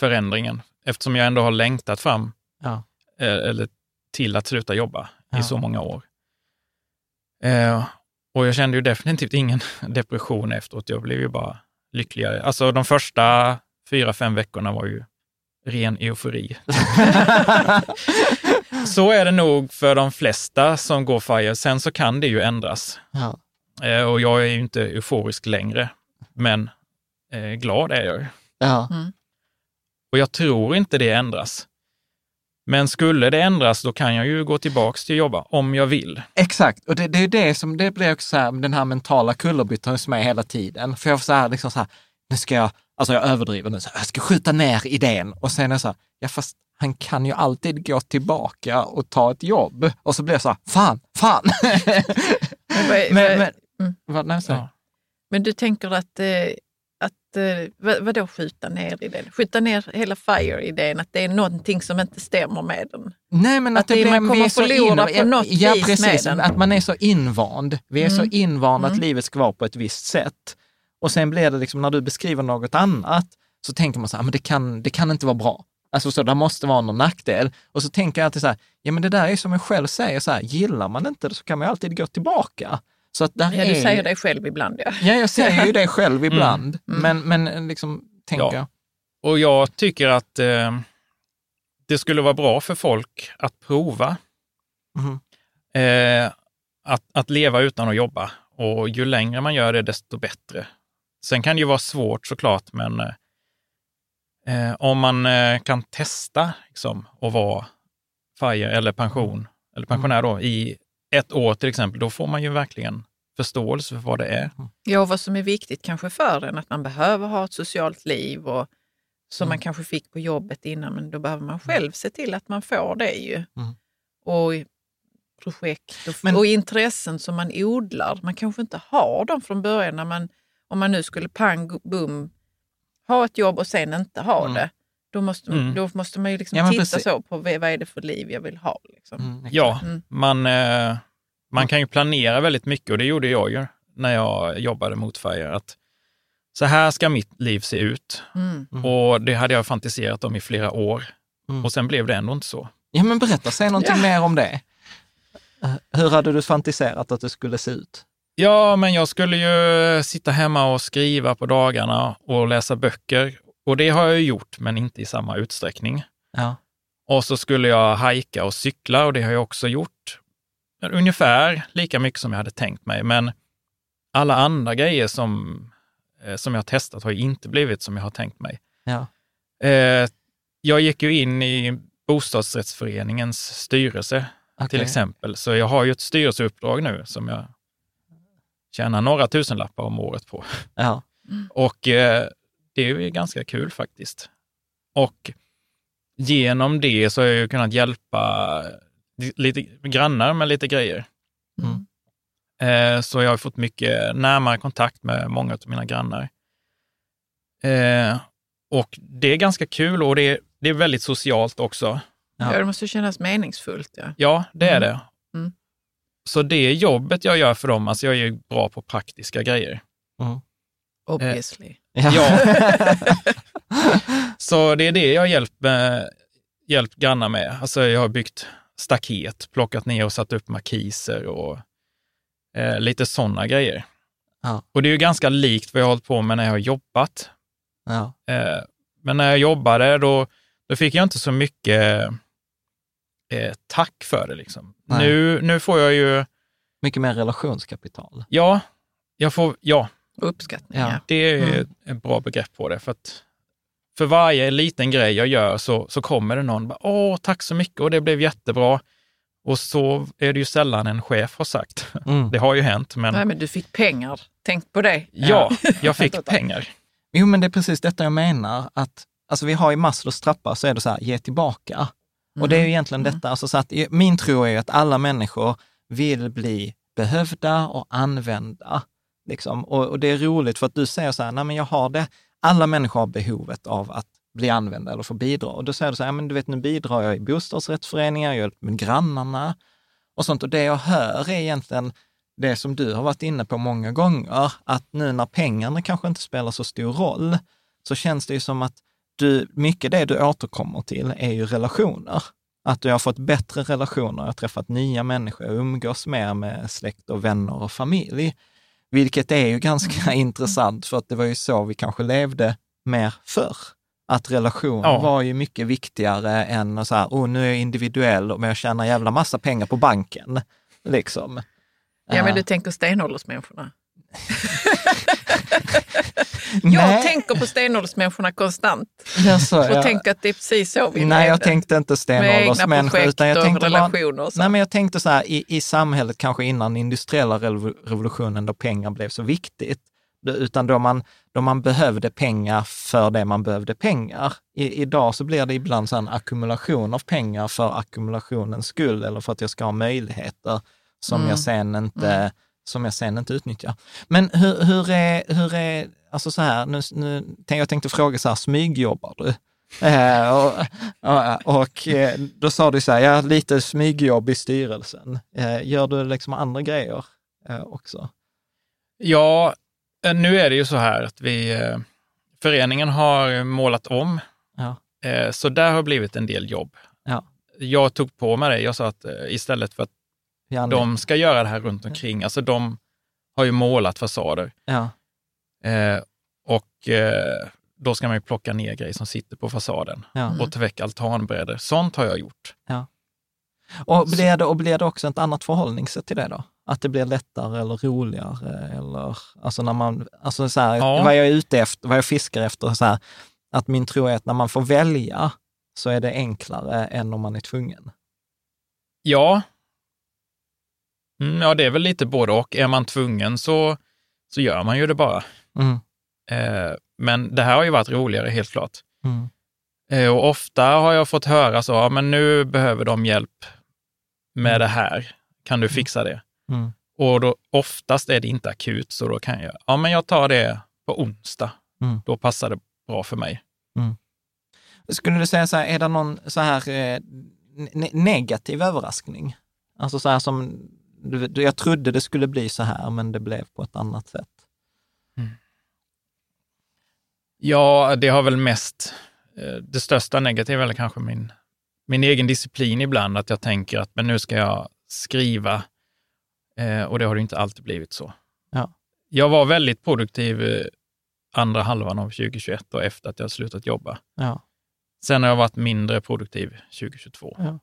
förändringen, eftersom jag ändå har längtat fram Ja. eh, eller till att sluta jobba Ja. i så många år. Eh, och jag kände ju definitivt ingen depression efteråt. Jag blev ju bara lyckligare. Alltså de första fyra, fem veckorna var ju ren eufori. så är det nog för de flesta som går FIRE. Sen så kan det ju ändras. Ja. Eh, och jag är ju inte euforisk längre, men eh, glad är jag ju. Ja. Och jag tror inte det ändras. Men skulle det ändras, då kan jag ju gå tillbaks till jobba om jag vill. Exakt, och det, det är det som, det blir också så här, den här mentala kullerbyttan som är hela tiden. För jag får så här, liksom så här, nu ska jag, alltså jag överdriver nu, så här, jag ska skjuta ner idén och sen är det så här, ja fast han kan ju alltid gå tillbaka och ta ett jobb. Och så blir jag så här, fan, fan. Men, vad- men, mm. vad, nej, så, Ja. Men du tänker att, att eh, vad, vadå skjuta ner idén? Skjuta ner hela FIRE-idén, att det är någonting som inte stämmer med den? Nej, men att, Att det- blir- man kommer så förlora på något ja, vis precis, med den. Att man är så invand. Vi är så Mm. invanda att Mm. livet ska vara på ett visst sätt. Och sen blir det liksom, när du beskriver något annat, så tänker man så här, men det kan, det kan inte vara bra. Alltså så det måste vara någon nackdel. Och så tänker jag alltid så här, ja men det där är som jag själv säger, så här, gillar man inte det så kan man ju alltid gå tillbaka. Så att där Ja, är du säger det själv ibland. Ja. Ja, jag säger ju det själv ibland. Mm. Men, men liksom, tänker Ja. jag. Och jag tycker att eh, det skulle vara bra för folk att prova Mhm. eh, att, att leva utan att jobba. Och ju längre man gör det, desto bättre. Sen kan det ju vara svårt såklart, men eh, eh, om man eh, kan testa liksom, att vara FIRE eller pension, eller pensionär då, i ett år till exempel, då får man ju verkligen förståelse för vad det är. Ja, och vad som är viktigt kanske för en, att man behöver ha ett socialt liv och som man kanske fick på jobbet innan, men då behöver man själv se till att man får det ju. Mm. Och projekt och, Men- och intressen som man odlar. Man kanske inte har dem från början. När man, om man nu skulle pang bum ha ett jobb och sen inte ha Mm. det, då måste, Mm. då måste man ju liksom Ja, titta precis. så på vad är det för liv jag vill ha. Liksom. Mm. Ja, Mm. man, eh, man kan ju planera väldigt mycket och det gjorde jag ju när jag jobbade mot FIRE. Att så här ska mitt liv se ut. Mm. Mm. Och det hade jag fantiserat om i flera år. Mm. Och sen blev det ändå inte så. Ja, men berätta, säg någonting Ja. mer om det. Eh, Hur hade du fantiserat att det skulle se ut? Ja, men jag skulle ju sitta hemma och skriva på dagarna och läsa böcker. Och det har jag gjort, men inte i samma utsträckning. Ja. Och så skulle jag hajka och cykla och det har jag också gjort. Ungefär lika mycket som jag hade tänkt mig. Men alla andra grejer som, eh, som jag har testat har inte blivit som jag har tänkt mig. Ja. Eh, jag gick ju in i bostadsrättsföreningens styrelse till Okej. exempel. Så jag har ju ett styrelseuppdrag nu som jag tjäna några tusenlappar om året på. Ja. Och eh, det är ju ganska kul faktiskt. Och genom det så har jag ju kunnat hjälpa lite grannar med lite grejer. Mm. Eh, så jag har fått mycket närmare kontakt med många av mina grannar. Eh, och det är ganska kul och det är, det är väldigt socialt också. Ja. det måste kännas meningsfullt. Ja, Ja, det är Mm. det. Mm. Så det jobbet jag gör för dem, alltså jag är ju bra på praktiska grejer. Obviously. Ja. Så det är det jag har hjälpt, med, hjälpt grannar med. Alltså jag har byggt staket, plockat ner och satt upp markiser och eh, lite sådana grejer. Ja. Och det är ju ganska likt vad jag har hållit på med när jag har jobbat. Ja. Eh, men när jag jobbade, då, då fick jag inte så mycket eh, tack för det. Liksom. Nej. Nu, nu får jag ju, Mycket mer relationskapital. ja, jag får, ja, Uppskattning, Ja. ja. det är Mm. ett bra begrepp på det. För att för varje liten grej jag gör så, så kommer det någon bara, åh, tack så mycket och det blev jättebra. Och så är det ju sällan en chef har sagt. Mm. Det har ju hänt, men Nej, men du fick pengar. Tänk på det. ja, jag fick pengar. Jo, men det är precis detta jag menar. Att, alltså vi har i Maslows trappa så är det så här, ge tillbaka. Och det är ju egentligen detta, alltså så att min tro är ju att alla människor vill bli behövda och använda. Liksom. Och, och det är roligt för att du säger så här, nej men jag har det, alla människor har behovet av att bli använda eller få bidra. Och då säger du så här, men du vet nu bidrar jag i bostadsrättsföreningar, jag hjälper med grannarna och sånt. Och det jag hör är egentligen det som du har varit inne på många gånger, att nu när pengarna kanske inte spelar så stor roll, så känns det ju som att du, mycket det du återkommer till är ju relationer. Att du har fått bättre relationer, jag har träffat nya människor, jag umgås mer med släkt och vänner och familj. Vilket är ju ganska intressant, för att det var ju så vi kanske levde mer förr. Att relationer Ja. var ju mycket viktigare än att så här, oh, nu är jag individuell men jag tjänar jävla massa pengar på banken. Liksom. Ja, men Eh, du tänker stenåldersmänniskorna. Jag tänker på stenåldersmänniskorna konstant. Jaså, och ja. tänker att det är precis så vi Nej, jag tänkte inte stenåldersmänniskor. Utan jag tänkte relationer och så. nej, men jag tänkte så här, i, i samhället kanske innan industriella revo- revolutionen då pengar blev så viktigt, utan då man, då man behövde pengar för det man behövde pengar. I, idag så blir det ibland så en ackumulation av pengar för ackumulationens skull eller för att jag ska ha möjligheter som, Mm. jag, sen inte, Mm. Som jag sen inte utnyttjar. Men hur, hur är, hur är, alltså så här, nu, nu, jag tänkte fråga så här, smygjobbar du? Eh, och, och, och eh, då sa du så här, ja, lite smygjobb i styrelsen. Eh, gör du liksom andra grejer eh, också? Ja, eh, nu är det ju så här att vi, eh, föreningen har målat om, Ja. så där har blivit en del jobb. Ja. Jag tog på mig det. Jag sa att istället för att de ska göra det här runt omkring, alltså de har ju målat fasader. Ja. Eh, och eh, då ska man ju plocka ner grejer som sitter på fasaden Ja. och ta väck altanbrädor. Sånt har jag gjort. Ja. Och blir, det, och blir det också ett annat förhållningssätt till det då? Att det blir lättare eller roligare? Eller, alltså när man, alltså så här, Ja. vad jag är ute efter, vad jag fiskar efter, så här, att min tro är att när man får välja så är det enklare än om man är tvungen. Ja. Mm, ja, det är väl lite både och. Är man tvungen så, så gör man ju det bara. Mm. Eh, men det här har ju varit roligare, helt klart. Mm. Eh, och ofta har jag fått höra så, ja, men nu behöver de hjälp med det här. Kan du fixa det? Mm. Och då, oftast är det inte akut, så då kan jag, ja men jag tar det på onsdag. Mm. Då passar det bra för mig. Skulle du säga så här, är det någon så här eh, ne- negativ överraskning? Alltså så här som, jag trodde det skulle bli så här, men det blev på ett annat sätt. Ja, det har väl mest, eh, det största negativa är väl kanske min, min egen disciplin ibland, att jag tänker att men nu ska jag skriva eh, och det har det inte alltid blivit så. Ja. Jag var väldigt produktiv eh, andra halvan av 2021 och efter att jag slutat jobba. Ja. Sen har jag varit mindre produktiv 2022. Ja.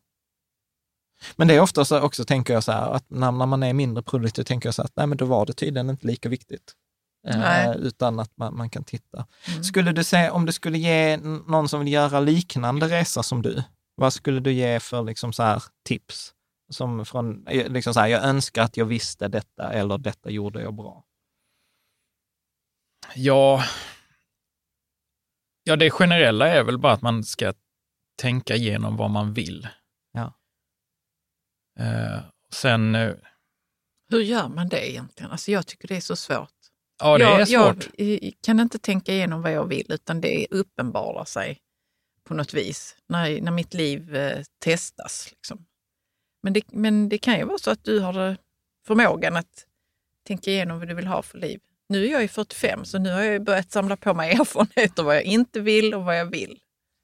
Men det är ofta så också, tänker jag så här, att när, när man är mindre produktiv, tänker jag så här, att nej, men då var det tydligen inte lika viktigt. Eh, Nej. utan att man, man kan titta. Mm. Skulle du säga, om du skulle ge någon som vill göra liknande resa som du, vad skulle du ge för liksom så här tips? som från, eh, liksom så här, jag önskar att jag visste detta eller detta gjorde jag bra? Ja, ja, det generella är väl bara att man ska tänka igenom vad man vill. Eh, sen, eh, Hur gör man det egentligen? Alltså jag tycker det är så svårt. ja det jag, är svårt. Jag kan inte tänka igenom vad jag vill, utan det uppenbarar sig på något vis när, när mitt liv eh, testas. Liksom. Men, det, men det kan ju vara så att du har eh, förmågan att tänka igenom vad du vill ha för liv. Nu är jag ju 45, så nu har jag börjat samla på mig erfarenheter vad jag inte vill och vad jag vill.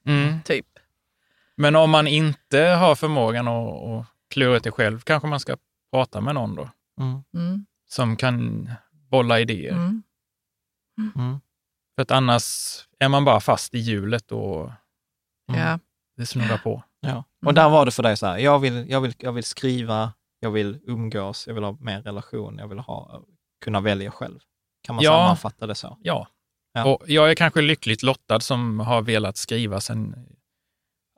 Mm. Typ. Men om man inte har förmågan att, att klura ut det själv, kanske man ska prata med någon då, Mm. Mm. som kan bolla idéer. Mm. Mm. För att annars är man bara fast i hjulet och Ja. det snurrar på. Ja. Och där var det för dig så här, jag vill, jag, vill, jag vill skriva, jag vill umgås, jag vill ha mer relation, jag vill ha, kunna välja själv. Kan man Ja. sammanfatta det så? Ja. Ja. Och jag är kanske lyckligt lottad som har velat skriva sen,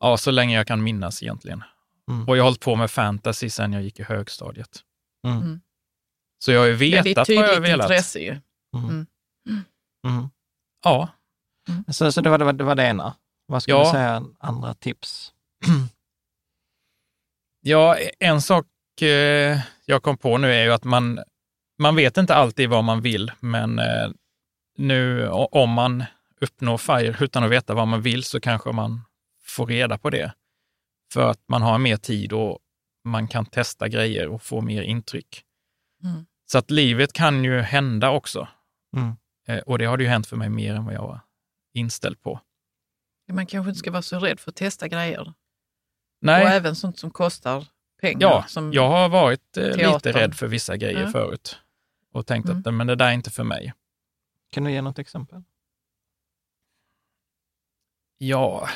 ja, så länge jag kan minnas egentligen. Mm. Och jag har hållit på med fantasy sen jag gick i högstadiet. Mm. Mm. Så jag har ju det är ett vetat vad jag har tydligt velat. intresse ju. Mm. Mm. Ja, Så, så det, var, det, var, det var det ena. Vad skulle Ja. du säga andra tips? Ja, en sak eh, jag kom på nu är ju att man, man vet inte alltid vad man vill, men eh, nu om man uppnår FIRE utan att veta vad man vill så kanske man får reda på det. För att man har mer tid och man kan testa grejer och få mer intryck. Mm. Så att livet kan ju hända också. Mm. Eh, och det har det ju hänt för mig mer än vad jag var inställd på. Man kanske inte ska vara så rädd för att testa grejer. Nej. Och även sånt som kostar pengar. Ja, som jag har varit eh, lite teater. rädd för vissa grejer Ja. förut och tänkt Mm. att men det där är inte för mig. Kan du ge något exempel? Ja,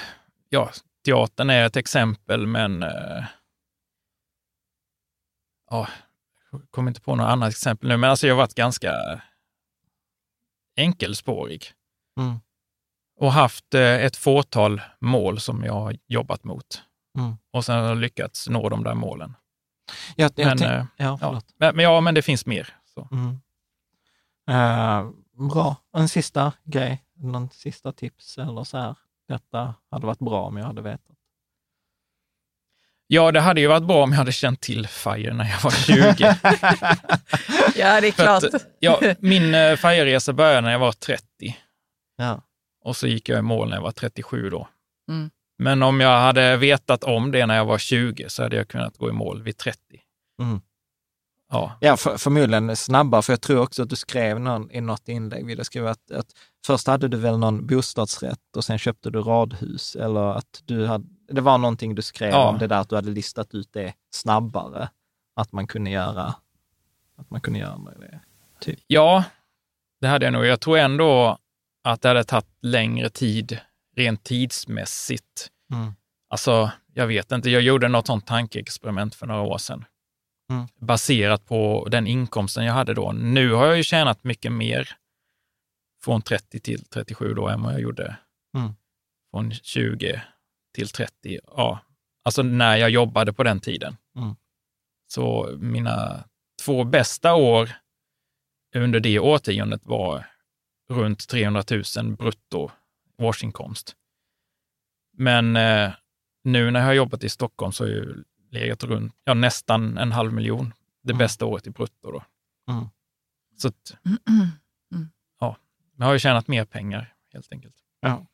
ja teatern är ett exempel, men eh, ja, jag kommer inte på något annat exempel nu, men alltså jag har varit ganska enkelspårig Mm. och haft eh, ett fåtal mål som jag har jobbat mot. Mm. Och sen har jag lyckats nå de där målen. Jag, jag Men, eh, ja, förlåt. Men, ja, men det finns mer. Så. Mm. Eh, bra. En sista grej, någon sista tips eller så här. Detta hade varit bra om jag hade vetat. Ja, det hade ju varit bra om jag hade känt till FIRE när jag var 20. Ja, det är För att, klart. ja, min eh, FIRE-resa började när jag var 30 Ja. och så gick jag i mål när jag var 37 då. Mm. Men om jag hade vetat om det när jag var 20 så hade jag kunnat gå i mål vid 30. Mm. Ja, Ja, för, förmodligen snabbare, för jag tror också att du skrev någon, i något inlägg, vill jag skriva att, att först hade du väl någon bostadsrätt och sen köpte du radhus, eller att du hade, det var någonting du skrev Ja. om det där att du hade listat ut det snabbare, att man kunde göra, att man kunde göra det. Typ. ja det hade jag nog. Jag tror ändå att det hade tagit längre tid rent tidsmässigt. Mm. Alltså, jag vet inte. Jag gjorde något sånt tankeexperiment för några år sedan. Mm. Baserat på den inkomsten jag hade då. Nu har jag ju tjänat mycket mer från 30 till 37 då än vad jag gjorde Mm. från 20 till 30. Ja, alltså när jag jobbade på den tiden. Mm. Så mina två bästa år under det årtiondet var runt 300 000 brutto årsinkomst. Men eh, nu när jag har jobbat i Stockholm så jag ju legat runt ja, nästan en halv miljon det bästa året i brutto. Då. Mm. Så att, Mm. ja, jag har ju tjänat mer pengar helt enkelt. Ja.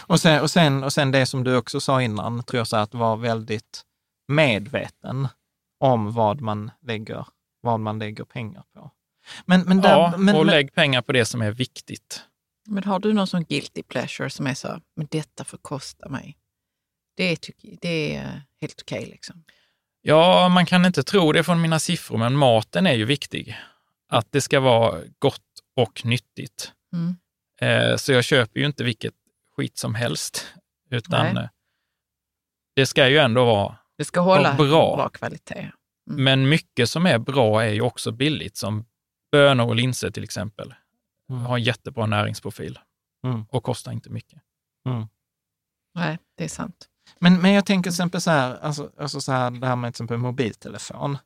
Och, sen, och, sen, och sen det som du också sa innan, tror jag, så att vara väldigt medveten om vad man lägger, vad man lägger pengar på. Men, men där, ja, men, och men- lägg pengar på det som är viktigt. Men har du någon sån guilty pleasure som är så, men detta får kosta mig? Det, tycker, det helt okej liksom. Ja, man kan inte tro det från mina siffror, men maten är ju viktig. Att det ska vara gott och nyttigt. Mm. Eh, så jag köper ju inte vilket skit som helst, utan Nej. eh, det ska ju ändå vara Det ska hålla bra. bra kvalitet. Mm. Men mycket som är bra är ju också billigt, som bönor och linser till exempel. Har en jättebra näringsprofil Mm. och kostar inte mycket. Mm. Nej, det är sant. Men, men jag tänker till exempel så här, alltså, alltså så här, det här med till exempel mobiltelefon.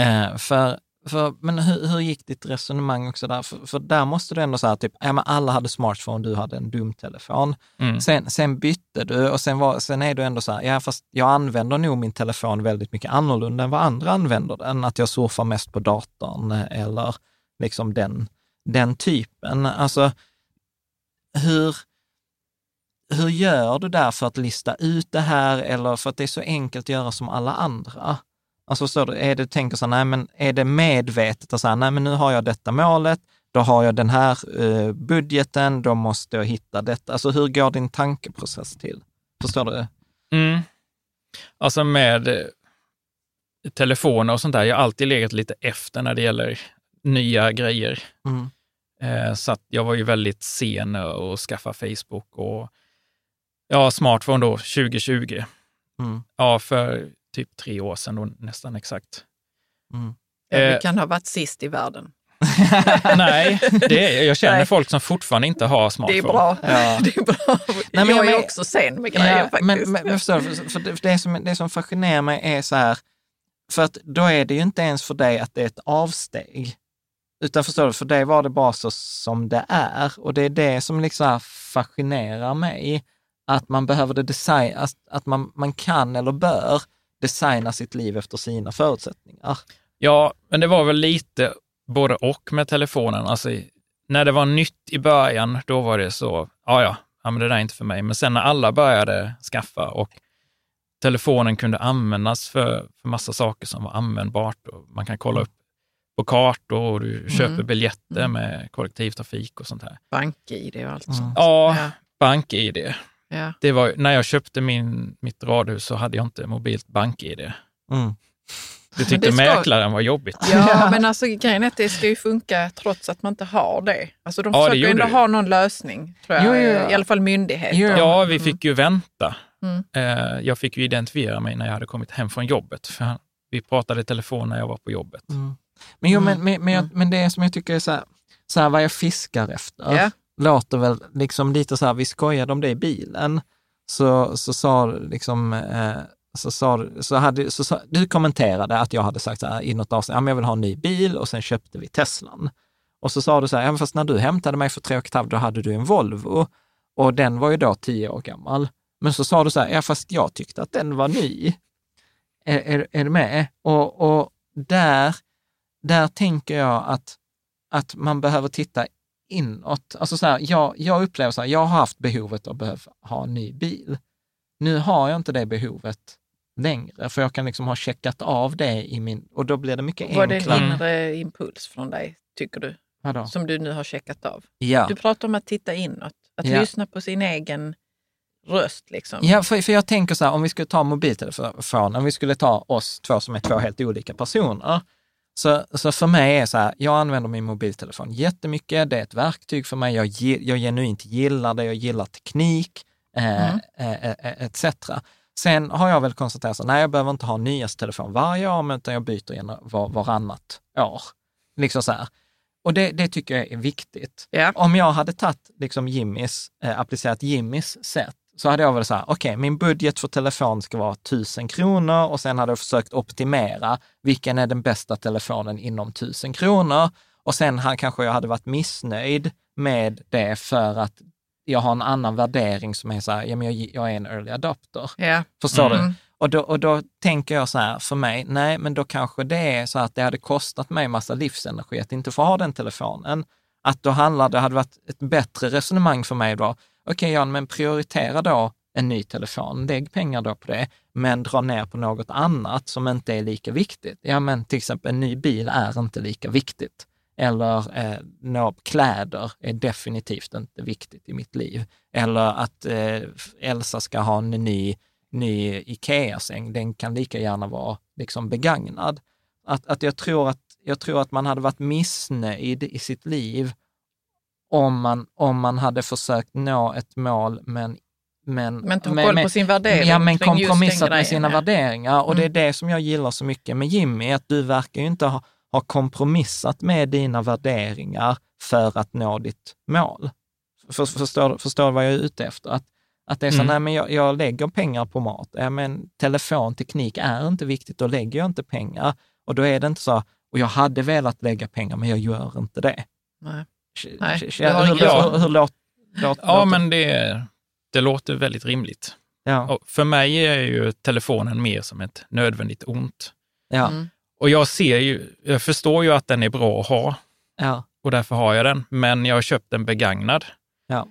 Eh, för, för, men hur, hur gick ditt resonemang också där? För, för där måste du ändå säga typ, ja, men alla hade smartphone, du hade en dum telefon. Mm. Sen, sen bytte du och sen, var, sen är du ändå så här, ja fast jag använder nog min telefon väldigt mycket annorlunda än vad andra använder den. Att jag surfar mest på datorn eh, eller liksom den, den typen. Alltså, hur, hur gör du där för att lista ut det här eller för att det är så enkelt att göra som alla andra? Alltså så är det, tänker så här, nej men är det medvetet att säga, nej men nu har jag detta målet, då har jag den här eh, budgeten, då måste jag hitta detta. Alltså hur går din tankeprocess till? Förstår du? Mm. Alltså med eh, telefoner och sånt där, jag har alltid legat lite efter när det gäller nya grejer. Mm. Eh, så att jag var ju väldigt sen att skaffa Facebook och ja, smartphone då 2020. Mm. Ja, för typ tre år sedan då, nästan exakt. Mm. Ja, vi Eh, kan ha varit sist i världen. Nej, det är, jag känner Nej. folk som fortfarande inte har smartphone. Det är bra. Ja. Det är bra. men jag jag är men- också sen med grejer Ja, faktiskt. men, men, men förstår för, för det, för det, som, det som fascinerar mig är så här, för att då är det ju inte ens för dig att det är ett avsteg. Utan förstår du, för dig var det bara så som det är. Och det är det som liksom fascinerar mig. Att man behöver det design, att, att man, man kan eller bör designa sitt liv efter sina förutsättningar. Ja, men det var väl lite både och med telefonen. Alltså, när det var nytt i början, då var det så, ja, ja, ja men det där är inte för mig. Men sen när alla började skaffa och telefonen kunde användas för, för massa saker som var användbart. Och man kan kolla upp på kartor och du köper biljetter med kollektivtrafik och sånt här. Bank-id och allt sånt. Ja, Ja. bank-id. Ja. Det var, när jag köpte min, mitt radhus så hade jag inte mobilt bank-id. Mm. Det tyckte Det ska- mäklaren var jobbigt. Ja, men alltså grejen är att det ska ju funka trots att man inte har det. Alltså de Ja, försöker ju ändå ha någon lösning, tror jag. Jo, jo. I alla fall myndigheter. Ja, vi fick ju vänta. Mm. Eh, Jag fick ju identifiera mig när jag hade kommit hem från jobbet. För vi pratade i telefon när jag var på jobbet. Men, jo, Mm. men, men, men, jag, men det som jag tycker är så här, så här vad jag fiskar efter, Ja låter väl liksom lite så här, vi skojade om det i bilen, så, så sa liksom, eh, så sa du- så hade, så sa, du kommenterade att jag hade sagt så här i något avsnitt, ja men jag vill ha en ny bil och sen köpte vi Teslan. Och så sa du så här, ja, fast när du hämtade mig för tre och ett halvt, då hade du en Volvo och den var ju då tio år gammal. Men så sa du så här, ja fast jag tyckte att den var ny. Är, är, är du med? Och, och där, där tänker jag att, att man behöver titta inåt. Alltså så här, jag, jag upplever så här, jag har haft behovet att behöva ha en ny bil. Nu har jag inte det behovet längre, för jag kan liksom ha checkat av det i min, och då blir det mycket Var det enklare. en inre impuls från dig, tycker du? Vadå? Som du nu har checkat av? Ja. Du pratar om att titta inåt, att Ja. lyssna på sin egen röst. Liksom. Ja, för, för jag tänker så här, om vi skulle ta mobiltelefon, om vi skulle ta oss två som är två helt olika personer, så, så för mig är så här, jag använder min mobiltelefon jättemycket, det är ett verktyg för mig, jag, jag genuint gillar det, jag gillar teknik, eh, Mm. eh, eh, etc. Sen har jag väl konstaterat så nej jag behöver inte ha nyaste telefon varje år, utan jag byter var, varannat år. Liksom så här. Och det, det tycker jag är viktigt. Ja. Om jag hade tagit liksom Jimmys, eh, applicerat Jimmys sätt, så hade jag väl så här, okej, min budget för telefon ska vara 1000 kronor och sen hade jag försökt optimera vilken är den bästa telefonen inom 1000 kronor. Och sen kanske jag hade varit missnöjd med det för att jag har en annan värdering som är så här, ja, men jag, jag är en early adopter. Ja. Förstår Mm. du? Och då, och då tänker jag så här, för mig, nej, men då kanske det är så att det hade kostat mig massa livsenergi att inte få ha den telefonen. Att då handlar det, hade varit ett bättre resonemang för mig då, okej Jan, men prioritera då en ny telefon, lägg pengar då på det, men dra ner på något annat som inte är lika viktigt. Ja, men till exempel en ny bil är inte lika viktigt. Eller eh, nå, kläder är definitivt inte viktigt i mitt liv. Eller att eh, Elsa ska ha en ny, ny Ikea-säng, den kan lika gärna vara liksom begagnad. Att, att jag, tror att jag tror att man hade varit missnöjd i sitt liv om man, om man hade försökt nå ett mål men men, Men ha koll på sin värdering Ja, men kompromissat med sina värderingar. Och det är Mm. det som jag gillar så mycket med Jimmy, att du verkar ju inte ha, ha kompromissat med dina värderingar för att nå ditt mål. För, förstår, förstår vad jag är ute efter? Att, Att det är så, Mm. nej men jag, jag lägger pengar på mat. Ja, men telefon, teknik är inte viktigt, då lägger jag inte pengar. Och då är det inte så, och jag hade velat lägga pengar, men jag gör inte det. Nej. Nej, du har hur, ingen- hur, hur, låt, låt, Ja, låter- men det, det låter väldigt rimligt. Ja, Och för mig är ju telefonen mer som ett nödvändigt ont. ja, Mm. Och jag ser ju, jag förstår ju att den är bra att ha ja, och därför har jag den. Men jag har köpt den begagnad. ja.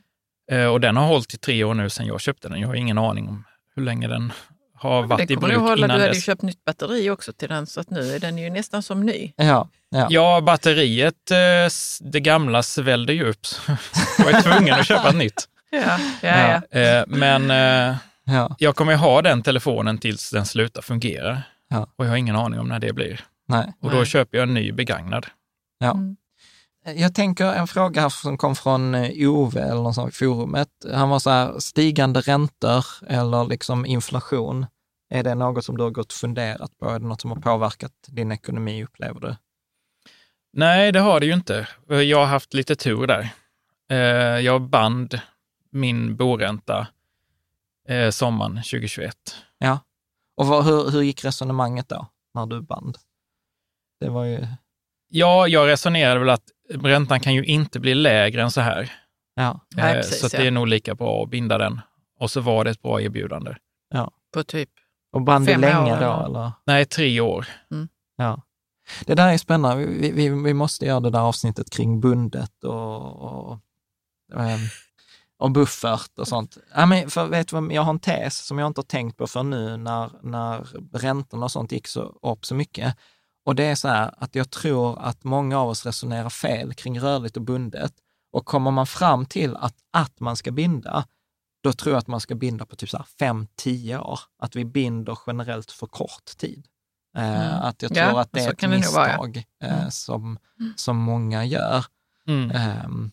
Eh, Och den har hållit i tre år nu sedan jag köpte den. Jag har ingen aning om hur länge den har varit i bruk innan Du hade ju dess. köpt nytt batteri också till den, så att nu är den ju nästan som ny. ja, ja. Ja, batteriet, eh, det gamla svällde ju upp. Jag var tvungen att köpa ett nytt. Ja, ja, ja. Eh, Men eh, ja. jag kommer ju ha den telefonen tills den slutar fungera. Ja. Och jag har ingen aning om när det blir. Nej. Och då Nej. köper jag en ny begagnad. Ja. Mm. Jag tänker en fråga här som kom från Ove eller någon sån i forumet. Han var så här, stigande räntor eller liksom inflation. Är det något som du har gått och funderat på? Är det något som har påverkat din ekonomi, upplever du? Nej, det har det ju inte. Jag har haft lite tur där. Eh, Jag band min boränta eh, sommaren 2021. Ja. Och vad, hur, hur gick resonemanget då, när du band? Det var ju, Ja, jag resonerade väl att räntan kan ju inte bli lägre än så här. ja, Nej, Eh, precis, så att ja. det är nog lika bra att binda den. Och så var det ett bra erbjudande. På typ. och band du Fem länge år, då eller? Nej, tre år. Ja. Det där är spännande. Vi, vi, vi måste göra det där avsnittet kring bundet och, och, ehm, och buffert och sånt. Ja, men för vet du vad, jag har en tes som jag inte har tänkt på för nu när, när räntorna och sånt gick så, upp så mycket. Och det är så här att jag tror att många av oss resonerar fel kring rörligt och bundet. Och kommer man fram till att, att man ska binda, då tror jag att man ska binda på typ 5-10 år. Att vi binder generellt för kort tid. Eh, Mm. Att jag Ja, tror att det är ett ja. misstag eh, Mm. som, som många gör. Mm. Ehm,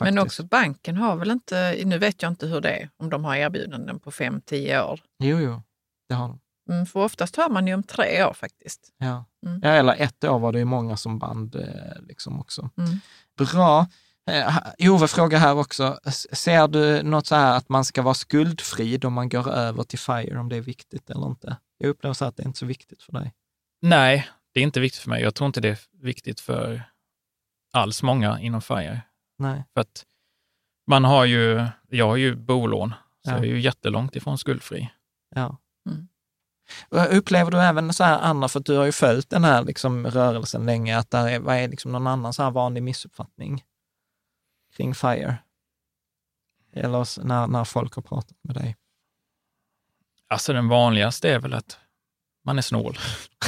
Men också banken har väl inte, nu vet jag inte hur det är, om de har erbjudanden på 5-10 år. Jo, jo, det har de. Mm, för oftast hör man ju om tre år faktiskt. Ja. Mm. ja, eller ett år var det ju många som band eh, liksom också. Mm. Bra. Eh, Ove frågar här också, ser du något så här att man ska vara skuldfri då man går över till FIRE, om det är viktigt eller inte? Jag upplever så att det är inte så viktigt för dig. Nej, det är inte viktigt för mig. Jag tror inte det är viktigt för alls många inom FIRE. Nej. För att man har ju, jag har ju bolån, så Ja. jag är ju jättelångt ifrån skuldfri. Ja. Mm. Upplever du även så här andra, för att du har ju följt den här liksom rörelsen länge, att där är, vad är liksom någon annan så här vanlig missuppfattning kring FIRE? Eller när, när folk har pratat med dig? Alltså den vanligaste är väl att man är snål.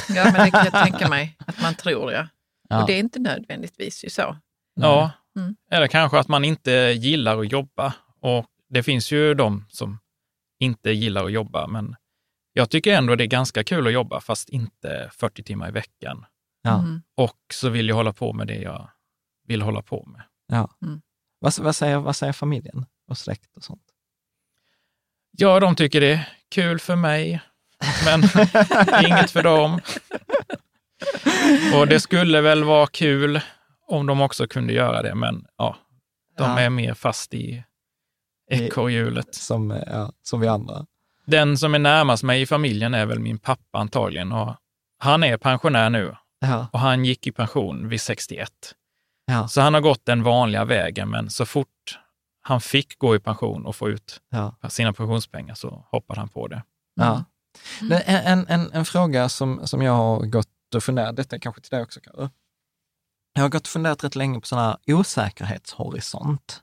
Ja, men det kan jag tänka mig att man tror, ja. Ja. Och det är inte nödvändigtvis ju så. Ja, Mm. eller kanske att man inte gillar att jobba. Och det finns ju de som inte gillar att jobba, men jag tycker ändå det är ganska kul att jobba, fast inte 40 timmar i veckan. Ja. Mm. Och så vill jag hålla på med det jag vill hålla på med. Ja. Mm. Vad, vad, säger, vad säger familjen och släkt och sånt? Ja, de tycker det är kul för mig, men inget för dem. Och det skulle väl vara kul om de också kunde göra det, men ja, de Ja. är mer fast i ekorrhjulet. Som, eh, ja, som vi andra. Den som är närmast mig i familjen är väl min pappa antagligen. Och han är pensionär nu Ja. och han gick i pension vid 61. Ja. Så han har gått den vanliga vägen, men så fort han fick gå i pension och få ut Ja. sina pensionspengar så hoppade han på det. Ja. Är En, en, en fråga som, som jag har gått och funderat, detta är kanske till dig också Karo. Jag har gått och funderat rätt länge på sån här osäkerhetshorisont.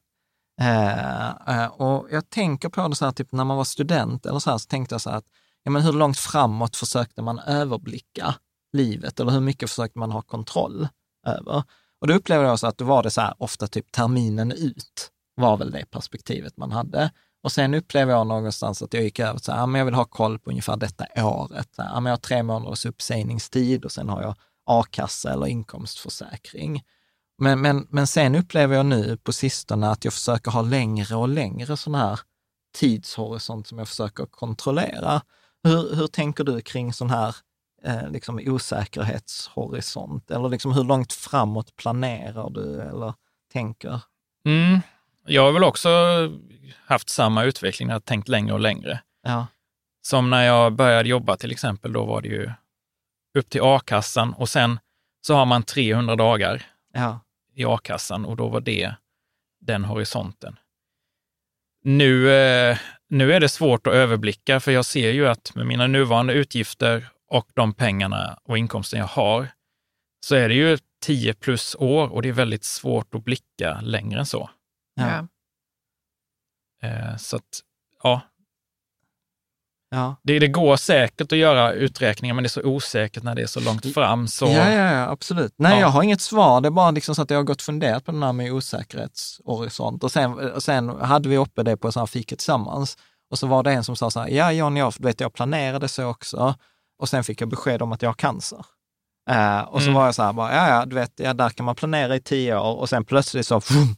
Eh, eh, och jag tänker på det så här, typ när man var student eller så här, så tänkte jag så här att, ja men hur långt framåt försökte man överblicka livet eller hur mycket försökte man ha kontroll över? Och då upplevde jag så att då var det så här, ofta typ terminen ut var väl det perspektivet man hade. Och sen upplever jag någonstans att jag gick över så här, ah, men jag vill ha koll på ungefär detta året. Så här, ah, men jag har tre månaders uppsägningstid och sen har jag a-kassa eller inkomstförsäkring. Men, men, men sen upplever jag nu på sistone att jag försöker ha längre och längre sån här tidshorisont som jag försöker kontrollera. Hur, hur tänker du kring sån här eh, liksom osäkerhetshorisont? Eller liksom hur långt framåt planerar du eller tänker? Mm. Jag har väl också haft samma utveckling, jag har tänkt längre och längre. Ja. Som när jag började jobba till exempel, då var det ju upp till a-kassan och sen så har man 300 dagar Ja. i a-kassan och då var det den horisonten. Nu, eh, nu är det svårt att överblicka, för jag ser ju att med mina nuvarande utgifter och de pengarna och inkomsten jag har, så är det ju 10 plus år och det är väldigt svårt att blicka längre än så. Ja. Eh, så att, ja, Ja. det, det går säkert att göra uträkningar, men det är så osäkert när det är så långt fram. Så, Ja, ja, ja, absolut. Nej, Ja. jag har inget svar. Det är bara liksom så att jag har gått och funderat på den här med osäkerhetshorisont. Och sen, och sen hade vi uppe det på så här fiket tillsammans. Och så var det en som sa så här, ja John, jag, vet, jag planerade så också. Och sen fick jag besked om att jag har cancer. Eh, och så Mm. var jag så här, bara, ja, ja, du vet, ja, där kan man planera i tio år. Och sen plötsligt så, vroom,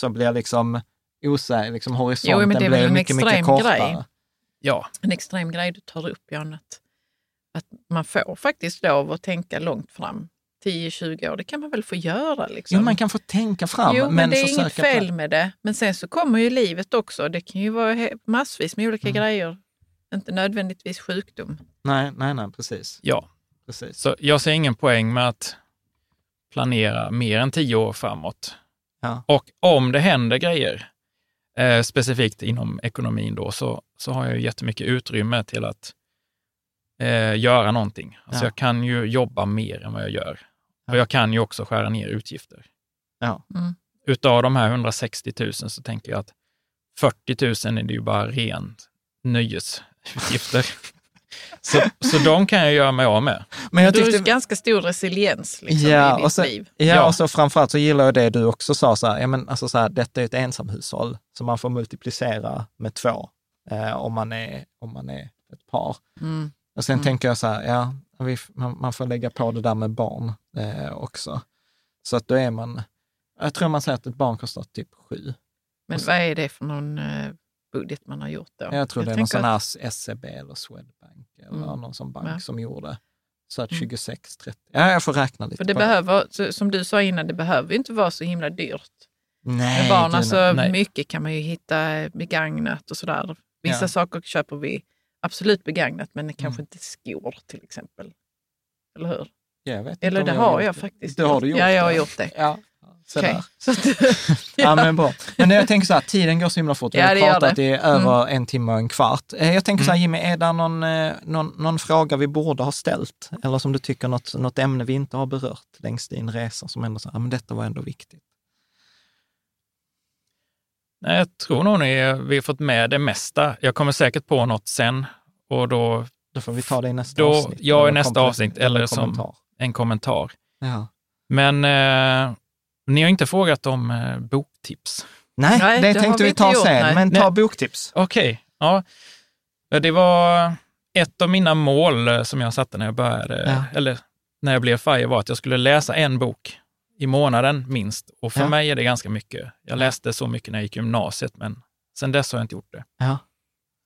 så blir liksom osäker, liksom horisonten Jo, men det blir en mycket, mycket extrem kortare. grej. ja, En extrem grej du tar upp, Jan, att, att man får faktiskt lov att tänka långt fram. 10-20 år, det kan man väl få göra. Liksom. Jo, man kan få tänka fram, Jo, men, men det är inget fel med det. Men sen så kommer ju livet också. Det kan ju vara massvis med olika Mm. grejer. Inte nödvändigtvis sjukdom. Nej, nej, nej, precis. ja. precis. Så jag ser ingen poäng med att planera mer än tio år framåt. Ja. Och om det händer grejer, eh, specifikt inom ekonomin då, så, så har jag ju jättemycket utrymme till att eh, göra någonting. Alltså Ja. jag kan ju jobba mer än vad jag gör. Och jag kan ju också skära ner utgifter. Ja. Mm. Utav de här 160 000 så tänker jag att 40 000 är det ju bara rent nöjesutgifter. så, så de kan jag göra mig av med. Men jag du har ju tyckte, ganska stor resiliens liksom, ja, i ditt och så, liv. ja, Ja. och så framförallt så gillar jag det du också sa, så här, ja, men alltså så här, detta är ett ensamhushåll, så man får multiplicera med två eh, om, man är, om man är ett par. Mm. Och sen Mm. tänker jag så här, ja, vi, man, man får lägga på det där med barn eh, också. Så att då är man, jag tror man säger att ett barn kostar typ sju. Men vad är det för någon eh, budget man har gjort då? Jag tror det är någon sån att- här SEB eller Swedbank eller Mm. någon sån bank Ja. som gjorde. Så att Mm. 26, 30. Ja, jag får räkna lite För det behöver, så- som du sa innan, det behöver inte vara så himla dyrt. Nej, Med barn, alltså nej. mycket kan man ju hitta begagnat och sådär. Vissa Ja. saker köper vi absolut begagnat, men Mm. kanske inte skor till exempel. Eller hur? Jag vet Eller det jag har jag det. faktiskt Det har du gjort Ja, jag har det. gjort det. Ja, så Okej. där. Så att, Ja, men bra. Men jag tänker så här, tiden går så himla fort. Vi Ja, har pratat det. i över en timme och en kvart. Eh, Jag tänker så här, Mm. Jimmy, är det någon, eh, någon, någon fråga vi borde ha ställt? Eller som du tycker något, något ämne vi inte har berört längs din resa som ändå så här, men detta var ändå viktigt. Nej, jag tror nog ni, vi har fått med det mesta. Jag kommer säkert på något sen och då Då får vi ta det i nästa Då- avsnitt. ja, i nästa avsnitt, eller som- kommentar. en kommentar. Ja. Men eh, ni har inte frågat om eh, boktips. Nej, Nej, det, det tänkte vi ta gjort, sen, nej. men ta Nej. boktips. Okej, ja. Ja, Det var ett av mina mål eh, som jag satte när jag började, Ja. eller när jag blev FIRE var att jag skulle läsa en bok i månaden minst. Och för Ja. mig är det ganska mycket. Jag läste så mycket när jag gick i gymnasiet, men sen dess har jag inte gjort det. Ja.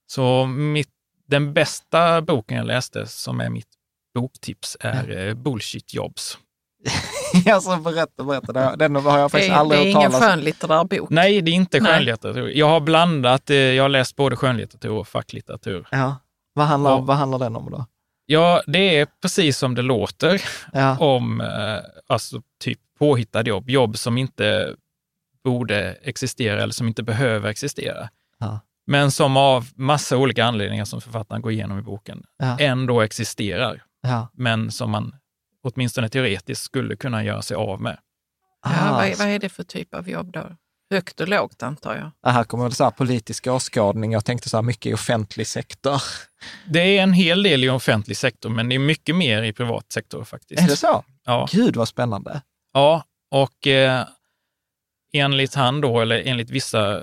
Så mitt, den bästa boken jag läste, som är mitt boktips, är eh, Bullshit Jobs. alltså, berätta, berätta. Det- Den har jag det faktiskt är, det aldrig är hört ingen talas om. skönlitterär bok. Nej, det är inte Nej. skönlitteratur. Jag har blandat, eh, jag har läst både skönlitteratur och facklitteratur. Ja. Vad handlar, Ja. vad handlar den om då? Ja, det är precis som det låter Ja. om eh, alltså, typ påhittade jobb, jobb som inte borde existera eller som inte behöver existera. Ja. Men som av massa olika anledningar som författaren går igenom i boken Ja. ändå existerar, Ja. men som man åtminstone teoretiskt skulle kunna göra sig av med. Ja, Ah, vad, är- vad är det för typ av jobb då? Högt och lågt antar jag. Det här kommer så här politisk åskådning. Jag tänkte så här mycket i offentlig sektor. Det är en hel del i offentlig sektor, men det är mycket mer i privat sektor faktiskt. Är det så? Ja. Gud vad spännande. Ja, och eh, enligt han då, eller enligt vissa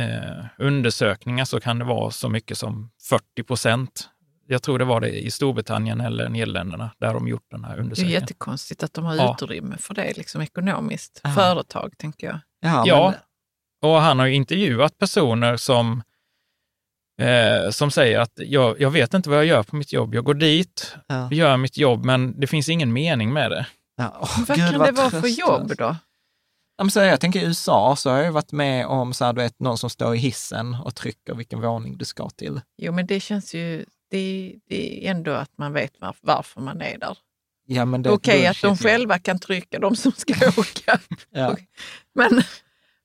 eh, undersökningar så kan det vara så mycket som 40 procent. Jag tror det var det i Storbritannien eller Nederländerna där de gjort den här Det är undersökningen. jättekonstigt att de har Ja. utrymme för det liksom ekonomiskt. Ja. Företag, tänker jag. Ja, Ja, men, och han har ju intervjuat personer som, eh, som säger att jag, jag vet inte vad jag gör på mitt jobb. Jag går dit, ja. gör mitt jobb, men det finns ingen mening med det. Ja. Men vad Gud, kan det vara för jobb då? Så jag tänker i USA så har jag varit med om så här, du vet, någon som står i hissen och trycker vilken våning du ska till. Jo, men det känns ju... Det, det är ändå att man vet var, varför man är där. Ja, men det är Okej att de själva kan trycka, de som ska åka. Ja. Men,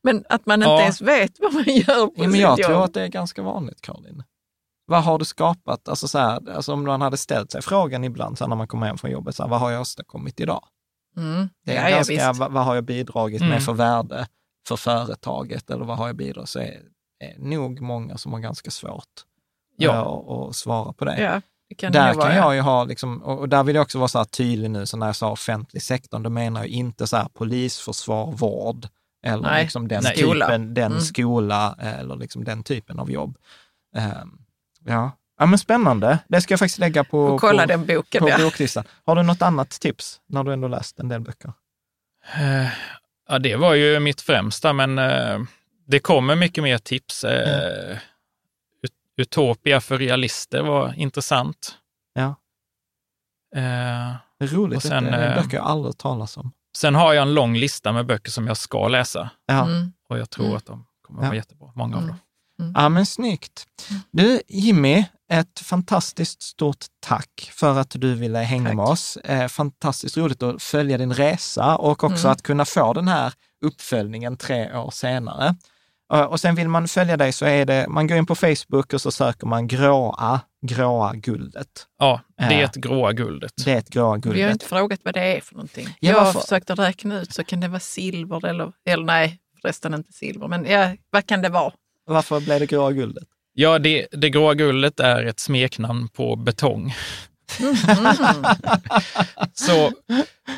men att man inte Ja. ens vet vad man gör på Ja, men jag jobb. tror att det är ganska vanligt, Caroline. Vad har du skapat? Alltså, så här, alltså om man hade ställt sig frågan ibland så när man kommer hem från jobbet, så här, vad har jag åstadkommit idag? Mm. Det är ja, ja, ganska, vad, vad har jag bidragit Mm. med för värde för företaget eller vad har jag bidragit? Så är, är nog många som har ganska svårt Ja. eh, att, att svara på det. Ja, det kan där kan ja. jag ju ha, liksom, och och där vill jag också vara så här tydlig nu, så när jag sa offentlig sektor, då menar jag inte så här polis, försvar, vård eller Nej, liksom den nej. Typen, den Mm. skola eller liksom den typen av jobb. Ehm, ja. ja, men spännande. Det ska jag faktiskt lägga på, Och kolla på, den boken. på ja. boklistan. Har du något annat tips när du ändå läst en del böcker? Eh, Ja, det var ju mitt främsta, men eh, det kommer mycket mer tips. Ut- Utopia för realister var intressant. Ja. Eh, Det är roligt, Och sen, det är eh, böcker jag aldrig talas om. Sen har jag en lång lista med böcker som jag ska läsa Ja. Mm. och jag tror att de kommer Ja. vara jättebra, många av dem. Ja, men snyggt. Du, Jimmy, ett fantastiskt stort tack för att du ville hänga Tack. med oss. Eh, fantastiskt roligt att följa din resa och också Mm. att kunna få den här uppföljningen tre år senare. Eh, Och sen vill man följa dig så är det, man går in på Facebook och så söker man gråa, gråa guldet. Ja, det är Eh, gråa guldet. Det gråa Vi har guldet. inte frågat vad det är för någonting. Ja, jag varför? försökte räkna ut så kan det vara silver eller, eller nej, förresten inte silver, men ja, vad kan det vara? Varför blev det gråa guldet? Ja, det, det gråa guldet är ett smeknamn på betong. Mm. Så på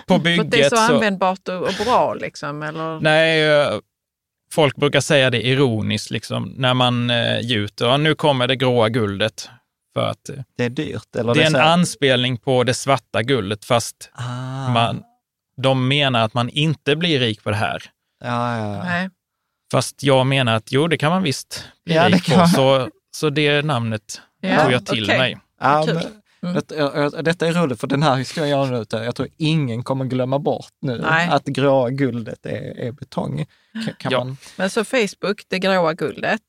För att det är bygget så, så... användbart och, och bra liksom, eller? Nej, eh, folk brukar säga det ironiskt, liksom, när man eh, gjuter. Ja, nu kommer det gråa guldet. För att eh, Det är dyrt? Eller det är en så här- anspelning på det svarta guldet, fast Ah. man, de menar att man inte blir rik på det här. Ja, ja, ja. Nej. Fast jag menar att jo, det kan man visst bli Ja, det rik kan på. Så, så det namnet Ja, tog jag till okej. mig. Ja, Kul. men, Mm. detta är roligt för den här historien jag nu, jag tror ingen kommer glömma bort nu Nej. att gråa guldet är, är betong. Kan, kan Ja. man, Men så Facebook, det gråa guldet.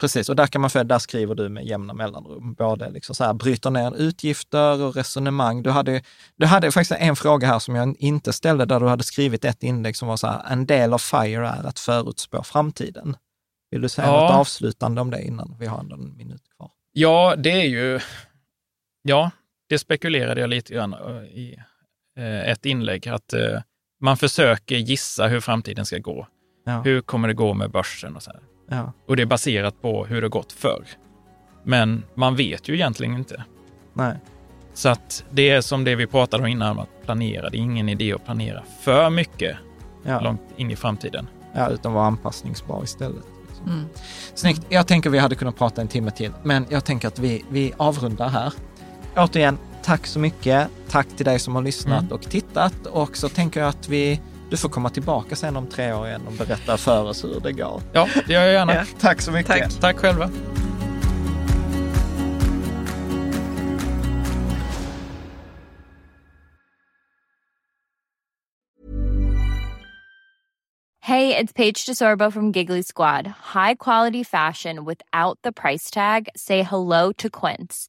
precis, och där kan man följa, där skriver du med jämna mellanrum, både liksom så här, bryter ner utgifter och resonemang. Du hade, du hade faktiskt en fråga här som jag inte ställde, där du hade skrivit ett inlägg som var så här, en del av FIRE är att förutspå framtiden. Vill du säga Ja. något avslutande om det innan vi har ändå en minut kvar? Ja, det är ju... Ja, det spekulerade jag lite grann eh, i eh, ett inlägg, att eh, man försöker gissa hur framtiden ska gå. Ja. Hur kommer det gå med börsen och så här. Ja. Och det är baserat på hur det gått förr. Men man vet ju egentligen inte. Nej. Så att det är som det vi pratade om innan, att planera. Det är ingen idé att planera för mycket Ja. långt in i framtiden. Ja, utan vara anpassningsbar istället. liksom. Mm. Snyggt. Jag tänker vi hade kunnat prata en timme till, men jag tänker att vi, vi avrundar här. Återigen, tack så mycket. Tack till dig som har lyssnat Mm. och tittat. Och så tänker jag att vi, du får komma tillbaka sen om tre år igen och berätta för oss hur det går. Ja, det gör jag gärna. Ja. Tack så mycket. Tack. Tack själva. Hey, it's Paige DeSorbo from Giggly Squad. High quality fashion without the price tag. Say hello to Quince.